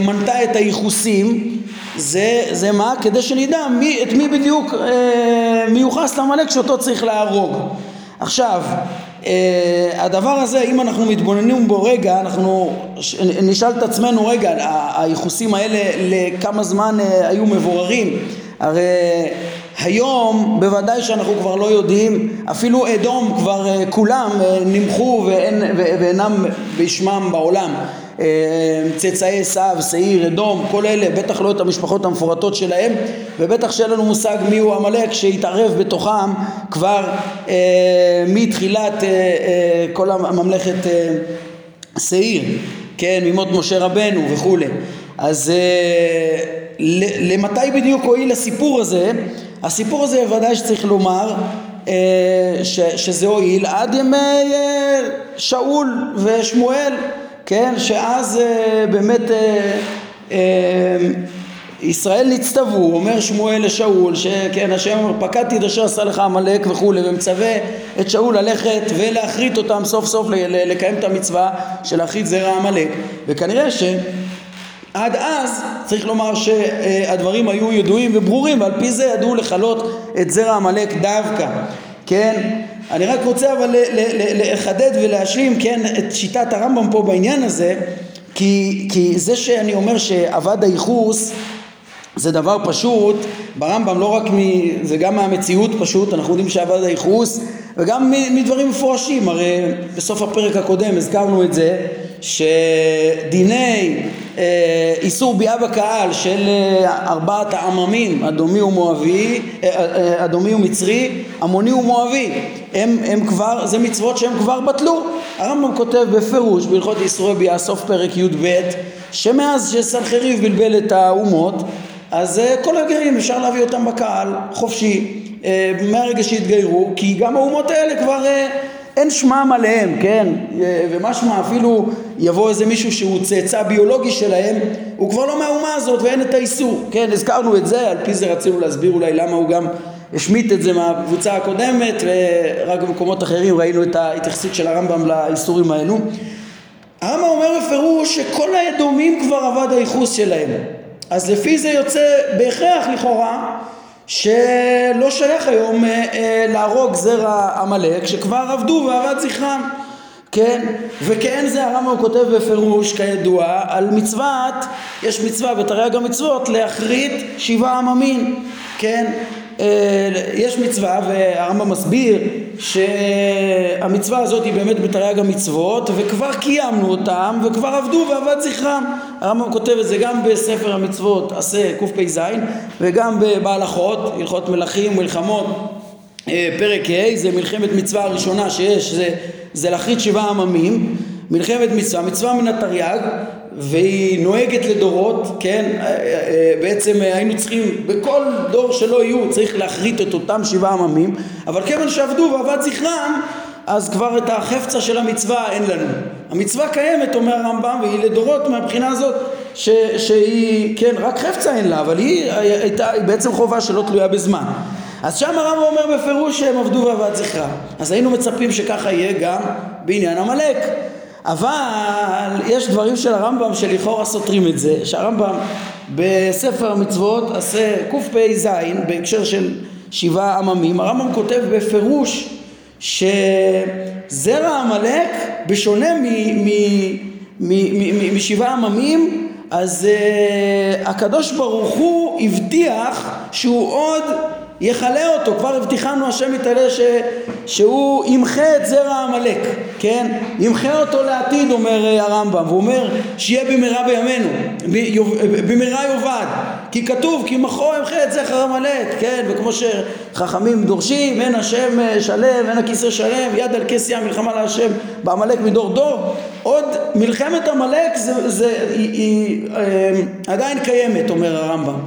מנתה את הייחוסים זה, זה מה? כדי שנדע מי, את מי בדיוק uh, מיוחס לעמלק שאותו צריך להרוג. עכשיו, הדבר הזה, אם אנחנו מתבוננים בו רגע, אנחנו נשאל את עצמנו רגע, הייחוסים האלה לכמה זמן uh, היו מבוררים? הרי היום בוודאי שאנחנו כבר לא יודעים, אפילו אדום כבר uh, כולם נמחו ואין, ואינם בשמם בעולם. Uh, צאצאי עשיו, שעיר, אדום, כל אלה, בטח לא את המשפחות המפורטות שלהם, ובטח שאין לנו מושג מיהו עמלק שהתערב בתוכם כבר uh, מתחילת uh, uh, כל הממלכת שעיר, כן, ממות משה רבנו וכולי. אז uh, למתי בדיוק הועיל הסיפור הזה? הסיפור הזה ודאי שצריך לומר אה, ש, שזה הועיל עד ימי אה, שאול ושמואל, כן, שאז אה, באמת ישראל נצטוו, אומר שמואל לשאול, שכן השם אומר פקדתי את אשר עשה לך עמלק וכולי, ומצווה את שאול ללכת ולהכרית אותם סוף סוף לקיים את המצווה של להכרית זרע עמלק, וכנראה ש... עד אז צריך לומר שהדברים היו ידועים וברורים ועל פי זה ידעו לכלות את זרע עמלק דווקא, כן? אני רק רוצה אבל לחדד ולהשלים, כן, את שיטת הרמב"ם פה בעניין הזה כי, כי זה שאני אומר שאבד הייחוס זה דבר פשוט, ברמב"ם לא רק מ... זה גם מהמציאות פשוט, אנחנו יודעים שאבד הייחוס וגם מדברים מפורשים, הרי בסוף הפרק הקודם הזכרנו את זה שדיני אה, איסור ביאה בקהל של אה, ארבעת העממים, אדומי ומואבי, אה, אדומי ומצרי, עמוני ומואבי, הם, הם כבר, זה מצוות שהם כבר בטלו. הרמב"ם כותב בפירוש בהלכות איסורי ביאה, סוף פרק י"ב, שמאז שסנחריב בלבל את האומות, אז כל הגרים אפשר להביא אותם בקהל, חופשי, מהרגע שהתגיירו, כי גם האומות האלה כבר אין שמם עליהם, כן? ומשמע אפילו יבוא איזה מישהו שהוא צאצא ביולוגי שלהם, הוא כבר לא מהאומה הזאת ואין את האיסור, כן? הזכרנו את זה, על פי זה רצינו להסביר אולי למה הוא גם השמיט את זה מהקבוצה הקודמת ורק במקומות אחרים ראינו את ההתייחסות של הרמב"ם לאיסורים האלו. הרמב"ם אומר בפירוש שכל האדומים כבר אבד הייחוס שלהם, אז לפי זה יוצא בהכרח לכאורה שלא שייך היום אה, אה, להרוג זרע עמלק שכבר עבדו ואבד זכרם. כן? וכן זה הרמב"ם כותב בפירוש כידוע על מצוות יש מצווה בתרי"ג המצוות להכרית שבעה עממים כן יש מצווה והרמב"ם מסביר שהמצווה הזאת היא באמת בתרי"ג המצוות וכבר קיימנו אותם וכבר עבדו ועבד זכרם. הרמב"ם כותב את זה גם בספר המצוות עשה קפ"ז וגם בהלכות הלכות מלכים מלחמות אה, פרק ה' זה מלחמת מצווה הראשונה שיש זה, זה להכרית שבעה עממים. מלחמת מצווה מצווה מן התרי"ג והיא נוהגת לדורות, כן, אה, אה, בעצם היינו צריכים, בכל דור שלא יהיו צריך להכרית את אותם שבעה עממים, אבל כיוון שעבדו ועבד זכרם, אז כבר את החפצה של המצווה אין לנו. המצווה קיימת, אומר הרמב"ם, והיא לדורות מהבחינה הזאת ש, שהיא, כן, רק חפצה אין לה, אבל היא הייתה, היא בעצם חובה שלא תלויה בזמן. אז שם הרמב"ם אומר בפירוש שהם עבדו ועבד זכרם. אז היינו מצפים שככה יהיה גם בעניין עמלק. אבל יש דברים של הרמב"ם שלכאורה סותרים את זה, שהרמב"ם בספר המצוות עשה קפ"ז בהקשר של שבעה עממים, הרמב"ם כותב בפירוש שזרע עמלק בשונה משבעה עממים אז uh, הקדוש ברוך הוא הבטיח שהוא עוד יכלה אותו, כבר הבטיחנו השם יתעלה ש, שהוא ימחה את זרע עמלק, כן? ימחה אותו לעתיד אומר אה, הרמב"ם, והוא אומר שיהיה במהרה בימינו, במהרה יאבד, כי כתוב כי מחו ימחה את זכר עמלק, כן? וכמו שחכמים דורשים, אין השם אה, שלם, אין הכיסא שלם, יד על כס ים מלחמה להשם בעמלק מדור דור, עוד מלחמת עמלק זה, זה, היא, היא אה, עדיין קיימת אומר הרמב"ם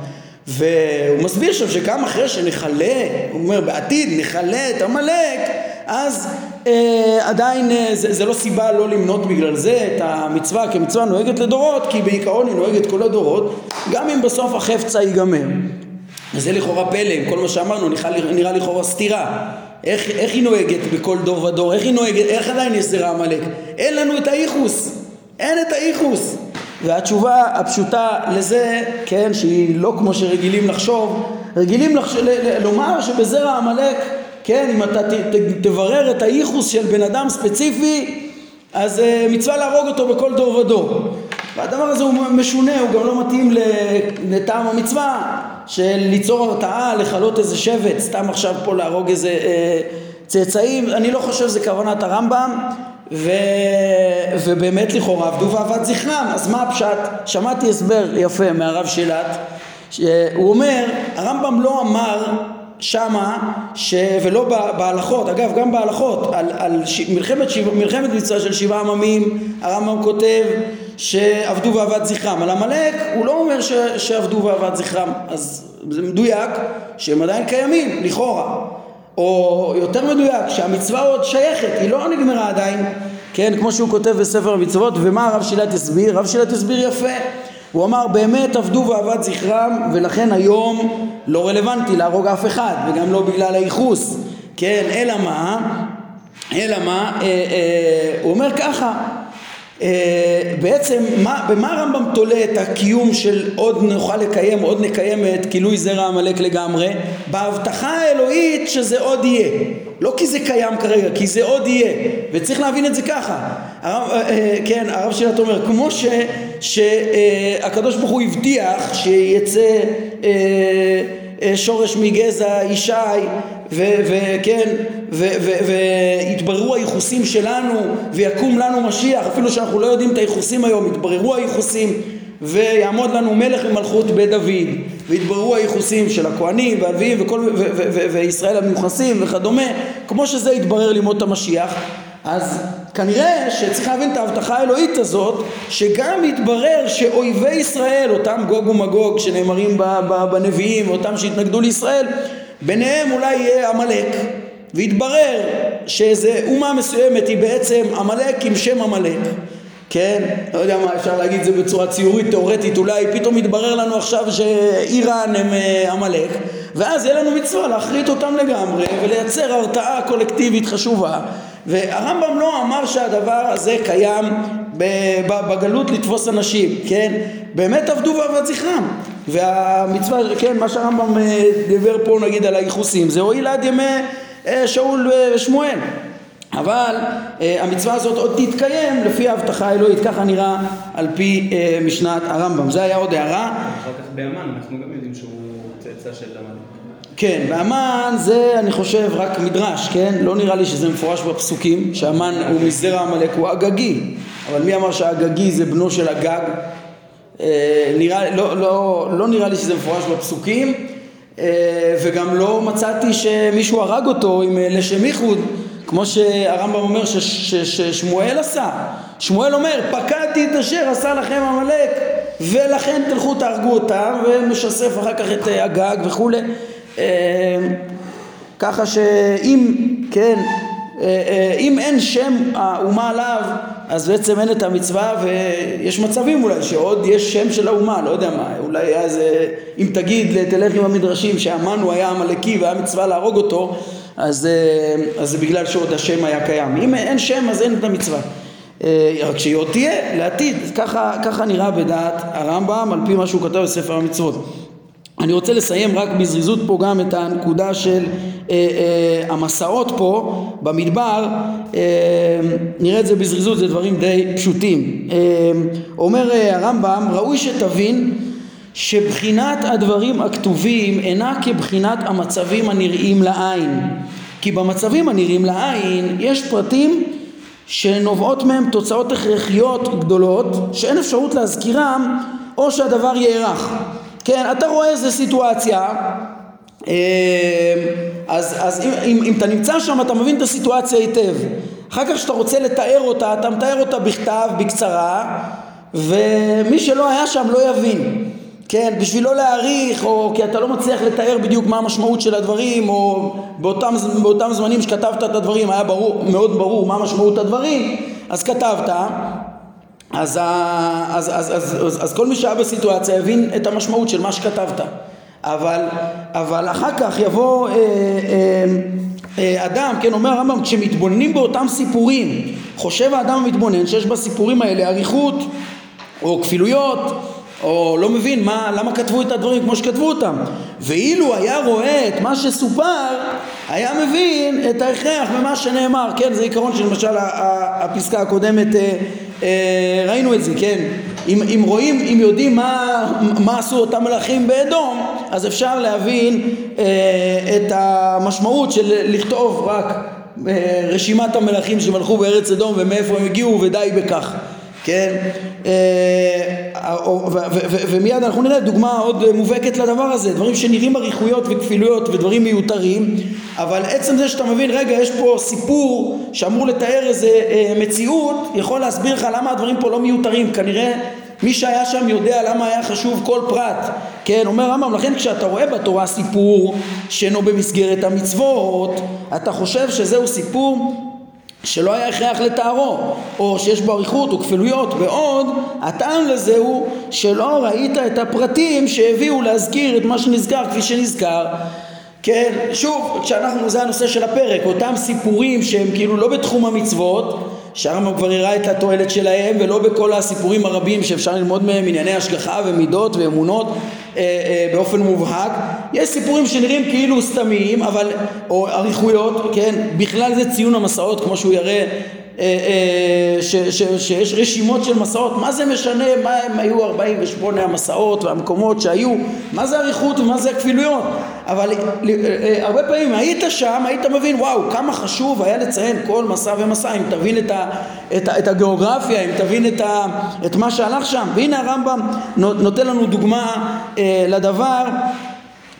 והוא מסביר שם שגם אחרי שנכלה, הוא אומר בעתיד נכלה את עמלק, אז אה, עדיין אה, זה, זה לא סיבה לא למנות בגלל זה את המצווה כמצווה נוהגת לדורות, כי בעיקרון היא נוהגת כל הדורות, גם אם בסוף החפצה ייגמר. וזה לכאורה פלא, עם כל מה שאמרנו נראה, נראה לכאורה סתירה. איך, איך היא נוהגת בכל דור ודור? איך היא נוהגת? איך עדיין יש זרע עמלק? אין לנו את הייחוס. אין את הייחוס. והתשובה הפשוטה לזה, כן, שהיא לא כמו שרגילים לחשוב, רגילים לחש... ל... ל... לומר שבזרע עמלק, כן, אם אתה ת... ת... תברר את הייחוס של בן אדם ספציפי, אז uh, מצווה להרוג אותו בכל דור ודור. והדבר הזה הוא משונה, הוא גם לא מתאים לטעם המצווה של ליצור הרתעה, לכלות איזה שבט, סתם עכשיו פה להרוג איזה אה, צאצאים, אני לא חושב שזה כוונת הרמב"ם, ו... ובאמת לכאורה עבדו ועבד זכרם, אז מה הפשט? שמעתי הסבר יפה מהרב שילת, שהוא אומר, הרמב"ם לא אמר שמה, ש... ולא בהלכות, אגב גם בהלכות, על, על ש... מלחמת, ש... מלחמת מצווה של שבעה עממים, הרמב"ם כותב שעבדו ועבד זכרם, על עמלק הוא לא אומר ש... שעבדו ועבד זכרם, אז זה מדויק שהם עדיין קיימים, לכאורה או יותר מדויק, שהמצווה עוד שייכת, היא לא נגמרה עדיין, כן, כמו שהוא כותב בספר המצוות, ומה הרב שילת הסביר? הרב שילת הסביר יפה, הוא אמר באמת עבדו ועבד זכרם ולכן היום לא רלוונטי להרוג אף אחד וגם לא בגלל הייחוס, כן, אלא מה? אלא מה? אה, אה, הוא אומר ככה בעצם מה, במה הרמב"ם תולה את הקיום של עוד נוכל לקיים, עוד נקיים את גילוי זרע עמלק לגמרי? בהבטחה האלוהית שזה עוד יהיה. לא כי זה קיים כרגע, כי זה עוד יהיה. וצריך להבין את זה ככה. הרב, אה, אה, כן, הרב שלט אומר, כמו שהקדוש ברוך הוא הבטיח שיצא שורש מגזע ישי וכן ויתבררו הייחוסים שלנו ויקום לנו משיח. אפילו שאנחנו לא יודעים את הייחוסים היום יתבררו הייחוסים ויעמוד לנו מלך במלכות בית דוד. ויתבררו הייחוסים של הכהנים והלוויים וישראל המיוחסים וכדומה. כמו שזה יתברר לימות המשיח אז כנראה שצריך להבין את ההבטחה האלוהית הזאת שגם יתברר שאויבי ישראל אותם גוג ומגוג שנאמרים בנביאים ואותם שהתנגדו לישראל ביניהם אולי יהיה עמלק. ויתברר שאיזה אומה מסוימת היא בעצם עמלק עם שם עמלק. כן, לא יודע מה אפשר להגיד את זה בצורה ציורית, תאורטית, אולי. פתאום יתברר לנו עכשיו שאיראן הם אה, עמלק. ואז יהיה לנו מצווה להחריט אותם לגמרי ולייצר הרתעה קולקטיבית חשובה והרמב"ם לא אמר שהדבר הזה קיים בגלות לתפוס אנשים, כן? באמת עבדו ועבד זכרם והמצווה, כן, מה שהרמב"ם אה, דיבר פה נגיד על הייחוסים זה הועיל עד ימי אה, שאול ושמואל אבל uh, המצווה הזאת עוד תתקיים לפי ההבטחה האלוהית, ככה נראה על פי uh, משנת הרמב"ם. זה היה עוד הערה. אחר כך באמן אנחנו גם יודעים שהוא צאצא של המן. כן, והמן זה אני חושב רק מדרש, כן? לא נראה לי שזה מפורש בפסוקים, שהמן הוא מזרע עמלק, הוא אגגי. אבל מי אמר שהאגגי זה בנו של הגג? אה, נראה, לא, לא, לא נראה לי שזה מפורש בפסוקים, אה, וגם לא מצאתי שמישהו הרג אותו עם אה, לשם ייחוד. כמו שהרמב"ם אומר ששמואל עשה. שמואל אומר, פקדתי את אשר עשה לכם עמלק, ולכן תלכו תהרגו אותם, ומשסף אחר כך את הגג וכולי. אמ, ככה שאם, כן, אה, אה, אם אין שם האומה עליו, אז בעצם אין את המצווה, ויש מצבים אולי שעוד יש שם של האומה, לא יודע מה, אולי אז אם תגיד, תלך עם המדרשים שהמן הוא היה עמלקי והיה מצווה להרוג אותו, אז, אז זה בגלל שעוד השם היה קיים. אם אין שם אז אין את המצווה. אה, רק שהיא עוד תהיה לעתיד, ככה, ככה נראה בדעת הרמב"ם על פי מה שהוא כתב בספר המצוות. אני רוצה לסיים רק בזריזות פה גם את הנקודה של אה, אה, המסעות פה במדבר, אה, נראה את זה בזריזות, זה דברים די פשוטים. אה, אומר אה, הרמב"ם, ראוי שתבין שבחינת הדברים הכתובים אינה כבחינת המצבים הנראים לעין. כי במצבים הנראים לעין יש פרטים שנובעות מהם תוצאות הכרחיות גדולות שאין אפשרות להזכירם או שהדבר יארך. כן, אתה רואה איזה סיטואציה, אה, אז, אז אם, אם, אם אתה נמצא שם אתה מבין את הסיטואציה היטב. אחר כך כשאתה רוצה לתאר אותה, אתה מתאר אותה בכתב, בקצרה, ומי שלא היה שם לא יבין. כן, בשביל לא להעריך, או כי אתה לא מצליח לתאר בדיוק מה המשמעות של הדברים, או באותם, באותם זמנים שכתבת את הדברים היה ברור, מאוד ברור מה משמעות הדברים, אז כתבת, אז, אז, אז, אז, אז, אז כל מי שהיה בסיטואציה הבין את המשמעות של מה שכתבת. אבל, אבל אחר כך יבוא אה, אה, אה, אדם, כן, אומר הרמב"ם, כשמתבוננים באותם סיפורים, חושב האדם המתבונן שיש בסיפורים האלה אריכות או כפילויות או לא מבין מה, למה כתבו את הדברים כמו שכתבו אותם ואילו היה רואה את מה שסופר היה מבין את ההכרח ממה שנאמר כן זה עיקרון שלמשל הפסקה הקודמת אה, ראינו את זה כן. אם, אם רואים אם יודעים מה, מה עשו אותם מלכים באדום אז אפשר להבין אה, את המשמעות של לכתוב רק אה, רשימת המלכים שמלכו בארץ אדום ומאיפה הם הגיעו ודי בכך כן? אה, ומיד אנחנו נראה דוגמה עוד מובהקת לדבר הזה, דברים שנראים אריכויות וכפילויות ודברים מיותרים, אבל עצם זה שאתה מבין, רגע, יש פה סיפור שאמור לתאר איזה אה, מציאות, יכול להסביר לך למה הדברים פה לא מיותרים, כנראה מי שהיה שם יודע למה היה חשוב כל פרט, כן, אומר רמב"ם, לכן כשאתה רואה בתורה סיפור שאינו במסגרת המצוות, אתה חושב שזהו סיפור שלא היה הכרח לתארו, או שיש בו אריכות או כפילויות, בעוד הטעם לזה הוא שלא ראית את הפרטים שהביאו להזכיר את מה שנזכר כפי שנזכר. כן, שוב, כשאנחנו, זה הנושא של הפרק, אותם סיפורים שהם כאילו לא בתחום המצוות, שהרמב"ם כבר הראה את התועלת שלהם, ולא בכל הסיפורים הרבים שאפשר ללמוד מהם ענייני השגחה ומידות ואמונות אה, אה, באופן מובהק. יש סיפורים שנראים כאילו סתמיים, אבל, או אריכויות, כן, בכלל זה ציון המסעות, כמו שהוא יראה אה, אה, ש, ש, שיש רשימות של מסעות, מה זה משנה מה הם היו 48 המסעות והמקומות שהיו, מה זה אריכות ומה זה הכפילויות, אבל אה, הרבה פעמים היית שם, היית מבין וואו כמה חשוב היה לציין כל מסע ומסע, אם תבין את, ה, את, ה, את הגיאוגרפיה, אם תבין את, ה, את מה שהלך שם, והנה הרמב"ם נותן לנו דוגמה אה, לדבר. אה,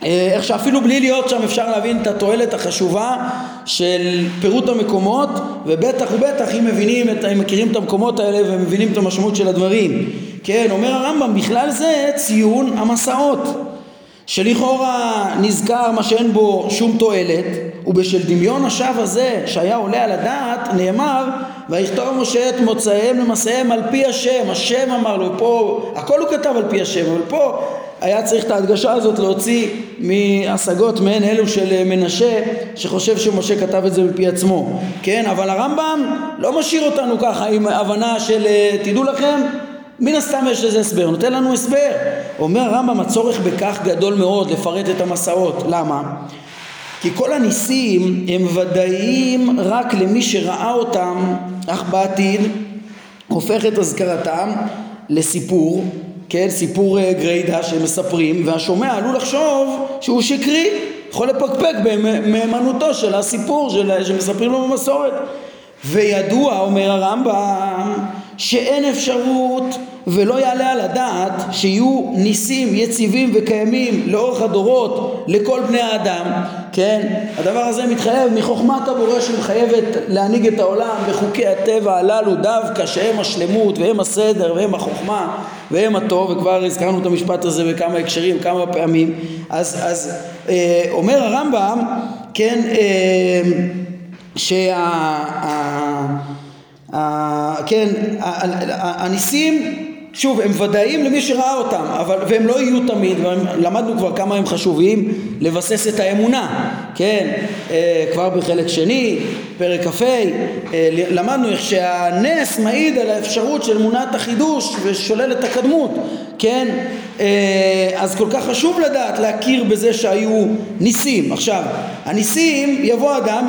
איך שאפילו בלי להיות שם אפשר להבין את התועלת החשובה של פירוט המקומות ובטח ובטח אם מבינים, את, אם מכירים את המקומות האלה ומבינים את המשמעות של הדברים. כן, אומר הרמב"ם בכלל זה ציון המסעות שלכאורה נזכר מה שאין בו שום תועלת ובשל דמיון השווא הזה שהיה עולה על הדעת נאמר ויכתוב משה את מוצאיהם למסעיהם על פי השם השם אמר לו פה הכל הוא כתב על פי השם אבל פה היה צריך את ההדגשה הזאת להוציא מהשגות מעין אלו של מנשה שחושב שמשה כתב את זה מפי עצמו כן אבל הרמב"ם לא משאיר אותנו ככה עם הבנה של תדעו לכם מן הסתם יש לזה הסבר, נותן לנו הסבר. אומר הרמב"ם הצורך בכך גדול מאוד לפרט את המסעות, למה? כי כל הניסים הם ודאיים רק למי שראה אותם, אך בעתיד הופך את אזכרתם לסיפור כן, סיפור אה, גריידה שמספרים, והשומע עלול לחשוב שהוא שקרי, יכול לפקפק במהימנותו של הסיפור של, שמספרים לו במסורת. וידוע, אומר הרמב"ם, שאין אפשרות ולא יעלה על הדעת שיהיו ניסים יציבים וקיימים לאורך הדורות לכל בני האדם, כן? הדבר הזה מתחייב מחוכמת הבורא שמחייבת להנהיג את העולם בחוקי הטבע הללו דווקא שהם השלמות והם הסדר והם החוכמה והם הטוב וכבר הזכרנו את המשפט הזה בכמה הקשרים כמה פעמים אז, אז אה, אומר הרמב"ם כן אה, שה... כן, הניסים שוב, הם ודאיים למי שראה אותם, אבל, והם לא יהיו תמיד, למדנו כבר כמה הם חשובים לבסס את האמונה, כן, אה, כבר בחלק שני, פרק כ"ה, אה, למדנו איך שהנס מעיד על האפשרות של אמונת החידוש ושולל את הקדמות, כן, אה, אז כל כך חשוב לדעת להכיר בזה שהיו ניסים. עכשיו, הניסים, יבוא אדם,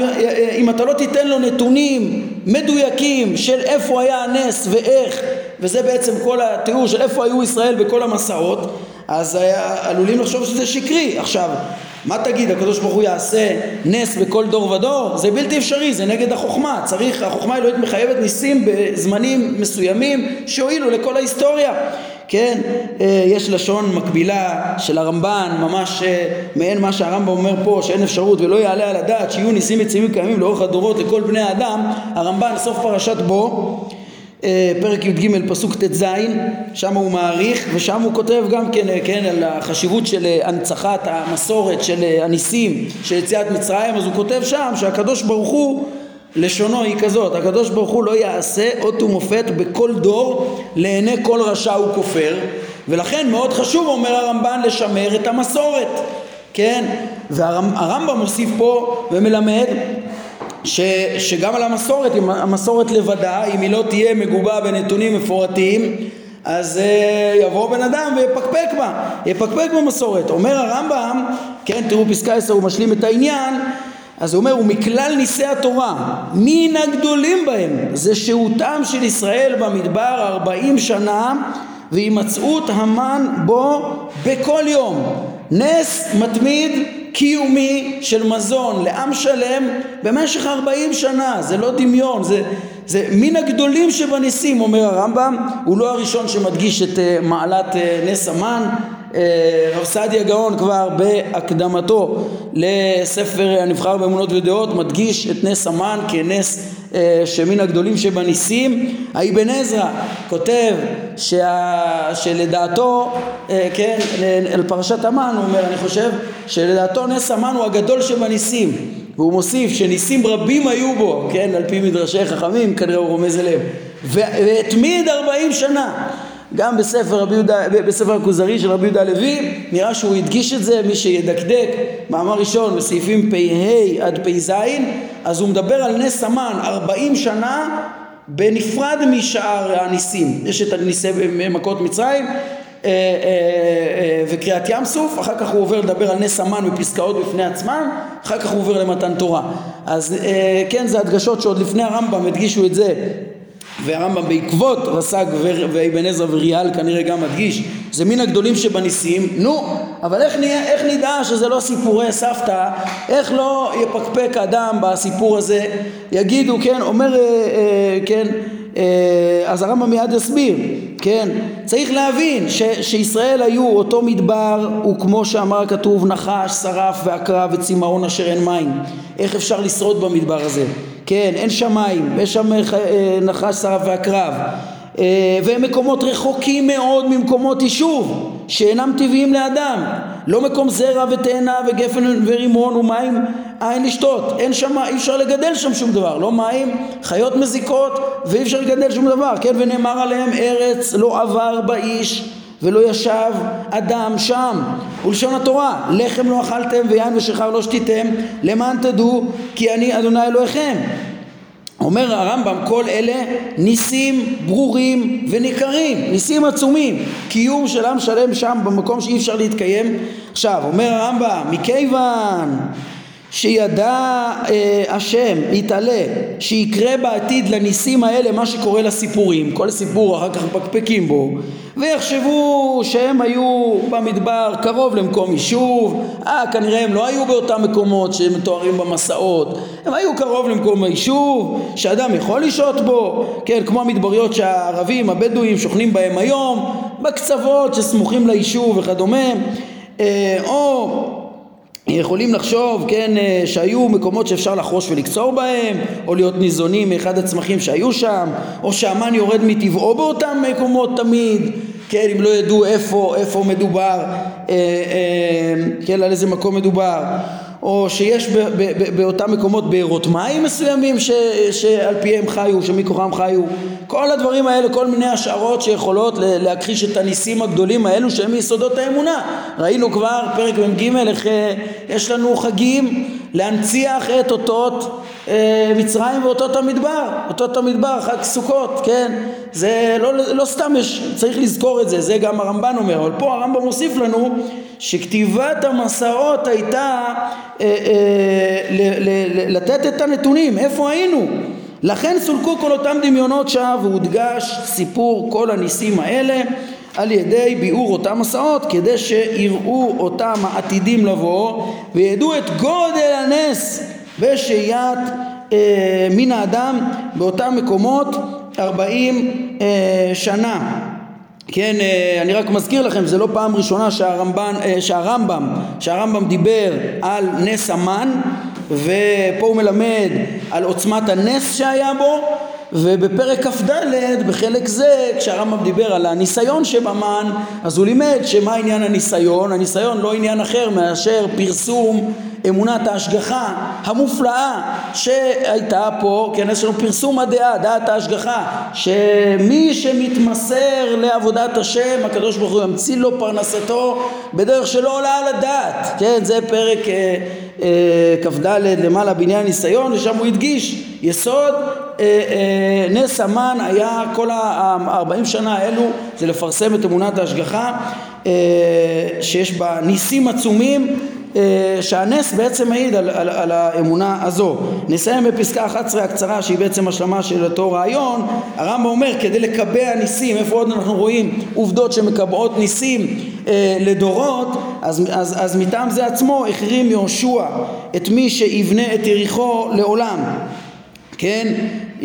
אם אתה לא תיתן לו נתונים מדויקים של איפה היה הנס ואיך וזה בעצם כל התיאור של איפה היו ישראל בכל המסעות, אז עלולים לחשוב שזה שקרי. עכשיו, מה תגיד, הקדוש ברוך הוא יעשה נס בכל דור ודור? זה בלתי אפשרי, זה נגד החוכמה. צריך, החוכמה האלוהית מחייבת ניסים בזמנים מסוימים שהועילו לכל ההיסטוריה. כן, אה, יש לשון מקבילה של הרמב"ן, ממש אה, מעין מה שהרמב"ם אומר פה, שאין אפשרות ולא יעלה על הדעת שיהיו ניסים יציבים קיימים לאורך הדורות לכל בני האדם, הרמב"ן סוף פרשת בו אה, פרק י"ג פסוק ט"ז, שם הוא מעריך ושם הוא כותב גם כן, אה, כן על החשיבות של אה, הנצחת המסורת של הניסים של יציאת מצרים, אז הוא כותב שם שהקדוש ברוך הוא לשונו היא כזאת, הקדוש ברוך הוא לא יעשה אות ומופת בכל דור לעיני כל רשע וכופר ולכן מאוד חשוב אומר הרמב"ן לשמר את המסורת כן? והרמב"ם מוסיף פה ומלמד ש, שגם על המסורת, אם המסורת לבדה, אם היא לא תהיה מגובה בנתונים מפורטים, אז uh, יבוא בן אדם ויפקפק בה, יפקפק במסורת. אומר הרמב"ם, כן, תראו פסקה 10, הוא משלים את העניין, אז הוא אומר, ומכלל ניסי התורה, מן הגדולים בהם, זה שהותם של ישראל במדבר ארבעים שנה, והימצאות המן בו בכל יום. נס מתמיד קיומי של מזון לעם שלם במשך ארבעים שנה, זה לא דמיון, זה, זה מן הגדולים שבניסים, אומר הרמב"ם, הוא לא הראשון שמדגיש את uh, מעלת uh, נס המן, uh, רב סעדיה גאון כבר בהקדמתו לספר הנבחר באמונות ודעות מדגיש את נס המן כנס שמן הגדולים שבניסים, האבן עזרא כותב שה, שלדעתו, אה, כן, על פרשת המן הוא אומר, אני חושב שלדעתו נס המן הוא הגדול שבניסים והוא מוסיף שניסים רבים היו בו, כן, על פי מדרשי חכמים, כנראה הוא רומז אליהם, והתמיד ארבעים שנה גם בספר, יהודה, בספר הכוזרי של רבי יהודה הלוי נראה שהוא הדגיש את זה, מי שידקדק, מאמר ראשון בסעיפים פ"ה עד פ"ז אז הוא מדבר על נס המן ארבעים שנה בנפרד משאר הניסים יש את הניסי מכות מצרים אה, אה, אה, וקריעת ים סוף, אחר כך הוא עובר לדבר על נס המן בפסקאות בפני עצמן, אחר כך הוא עובר למתן תורה. אז כן, זה הדגשות שעוד לפני הרמב"ם הדגישו את זה והרמב"ם בעקבות רס"ג ואבן עזרא וריאל כנראה גם מדגיש זה מן הגדולים שבניסים נו אבל איך, נהיה, איך נדע שזה לא סיפורי סבתא? איך לא יפקפק אדם בסיפור הזה? יגידו כן אומר אה, אה, כן אה, אז הרמב"ם מיד יסביר כן צריך להבין ש, שישראל היו אותו מדבר וכמו שאמר הכתוב נחש שרף ועקרב וצמאון אשר אין מים. איך אפשר לשרוד במדבר הזה כן, אין שמיים, יש שם אה, נחש שרף ועקרב אה, והם מקומות רחוקים מאוד ממקומות יישוב שאינם טבעיים לאדם. לא מקום זרע ותאנה וגפן ורימון ומים אין לשתות. אין שם, אי אפשר לגדל שם שום דבר. לא מים, חיות מזיקות ואי אפשר לגדל שום דבר. כן ונאמר עליהם ארץ לא עבר באיש ולא ישב אדם שם. ולשון התורה לחם לא אכלתם ויין ושכר לא שתיתם למען תדעו כי אני אדוני אלוהיכם. אומר הרמב"ם כל אלה ניסים ברורים וניכרים ניסים עצומים. קיום של עם שלם שם במקום שאי אפשר להתקיים. עכשיו אומר הרמב"ם מכיוון שידע אה, השם יתעלה שיקרה בעתיד לניסים האלה מה שקורה לסיפורים. כל סיפור אחר כך מפקפקים בו. ויחשבו שהם היו במדבר קרוב למקום יישוב. אה כנראה הם לא היו באותם מקומות שהם מתוארים במסעות. הם היו קרוב למקום היישוב שאדם יכול לשהות בו. כן כמו המדבריות שהערבים הבדואים שוכנים בהם היום בקצוות שסמוכים ליישוב וכדומה. אה, או יכולים לחשוב, כן, אה, שהיו מקומות שאפשר לחרוש ולקצור בהם, או להיות ניזונים מאחד הצמחים שהיו שם, או שהמן יורד מטבעו באותם מקומות תמיד, כן, אם לא ידעו איפה, איפה מדובר, אה, אה, כן, על איזה מקום מדובר. או שיש ב, ב, ב, באותם מקומות בארות מים מסוימים ש, שעל פיהם חיו, שמכוחם חיו, כל הדברים האלה, כל מיני השערות שיכולות להכחיש את הניסים הגדולים האלו שהם מיסודות האמונה. ראינו כבר פרק מ"ג איך אה, יש לנו חגים להנציח את אותות אה, מצרים ואותות המדבר, אותות המדבר, חג סוכות, כן? זה לא, לא סתם יש, צריך לזכור את זה, זה גם הרמב"ן אומר, אבל פה הרמב"ם מוסיף לנו שכתיבת המסעות הייתה אה, אה, ל, ל, ל, לתת את הנתונים, איפה היינו? לכן סולקו כל אותם דמיונות שווא והודגש סיפור כל הניסים האלה על ידי ביאור אותם מסעות כדי שיראו אותם העתידים לבוא וידעו את גודל הנס בשהיית אה, מין האדם באותם מקומות ארבעים אה, שנה כן, אה, אני רק מזכיר לכם, זה לא פעם ראשונה שהרמב"ן, אה, שהרמב"ם, שהרמב"ם דיבר על נס המן ופה הוא מלמד על עוצמת הנס שהיה בו ובפרק כ"ד בחלק זה כשהרמב"ם דיבר על הניסיון שבמן אז הוא לימד שמה עניין הניסיון? הניסיון לא עניין אחר מאשר פרסום אמונת ההשגחה המופלאה שהייתה פה, כן יש לנו פרסום הדעה, דעת ההשגחה שמי שמתמסר לעבודת השם הקדוש ברוך הוא ימציא לו פרנסתו בדרך שלא עולה על הדעת, כן זה פרק אה, אה, כ"ד למעלה בעניין ניסיון ושם הוא הדגיש יסוד אה, אה, נס המן היה כל הארבעים שנה האלו זה לפרסם את אמונת ההשגחה אה, שיש בה ניסים עצומים שהנס בעצם מעיד על, על, על האמונה הזו. נסיים בפסקה 11 הקצרה שהיא בעצם השלמה של אותו רעיון. הרמב"ם אומר כדי לקבע ניסים, איפה עוד אנחנו רואים עובדות שמקבעות ניסים אה, לדורות, אז, אז, אז מטעם זה עצמו החרים יהושע את מי שיבנה את יריחו לעולם. כן?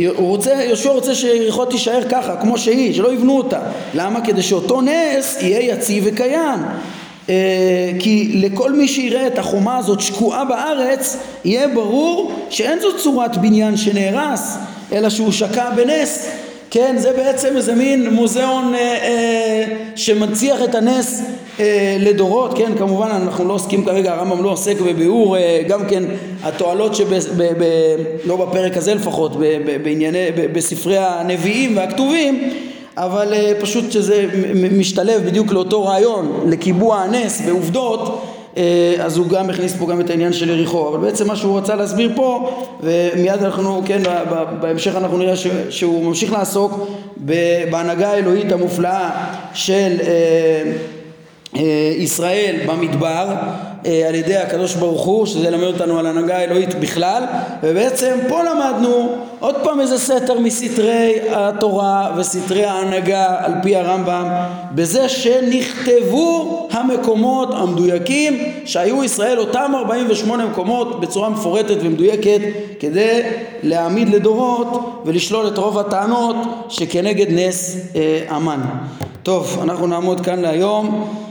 הוא רוצה, יהושע רוצה שיריחו תישאר ככה, כמו שהיא, שלא יבנו אותה. למה? כדי שאותו נס יהיה יציב וקיים. אה, כי לכל מי שיראה את החומה הזאת שקועה בארץ, יהיה ברור שאין זו צורת בניין שנהרס, אלא שהוא שקע בנס. כן, זה בעצם איזה מין מוזיאון אה, אה, שמנציח את הנס אה, לדורות, כן, כמובן אנחנו לא עוסקים כרגע, הרמב"ם לא עוסק בביאור אה, גם כן התועלות שב... ב, ב, לא בפרק הזה לפחות, ב, ב, בענייני, ב, בספרי הנביאים והכתובים, אבל אה, פשוט שזה משתלב בדיוק לאותו רעיון, לקיבוע הנס בעובדות אז הוא גם הכניס פה גם את העניין של יריחו. אבל בעצם מה שהוא רצה להסביר פה ומיד אנחנו כן בהמשך אנחנו נראה שהוא ממשיך לעסוק בהנהגה האלוהית המופלאה של ישראל במדבר אה, על ידי הקדוש ברוך הוא שזה ילמד אותנו על הנהגה האלוהית בכלל ובעצם פה למדנו עוד פעם איזה סתר מסתרי התורה וסתרי ההנהגה על פי הרמב"ם בזה שנכתבו המקומות המדויקים שהיו ישראל אותם 48 מקומות בצורה מפורטת ומדויקת כדי להעמיד לדורות ולשלול את רוב הטענות שכנגד נס אה, המן. טוב אנחנו נעמוד כאן להיום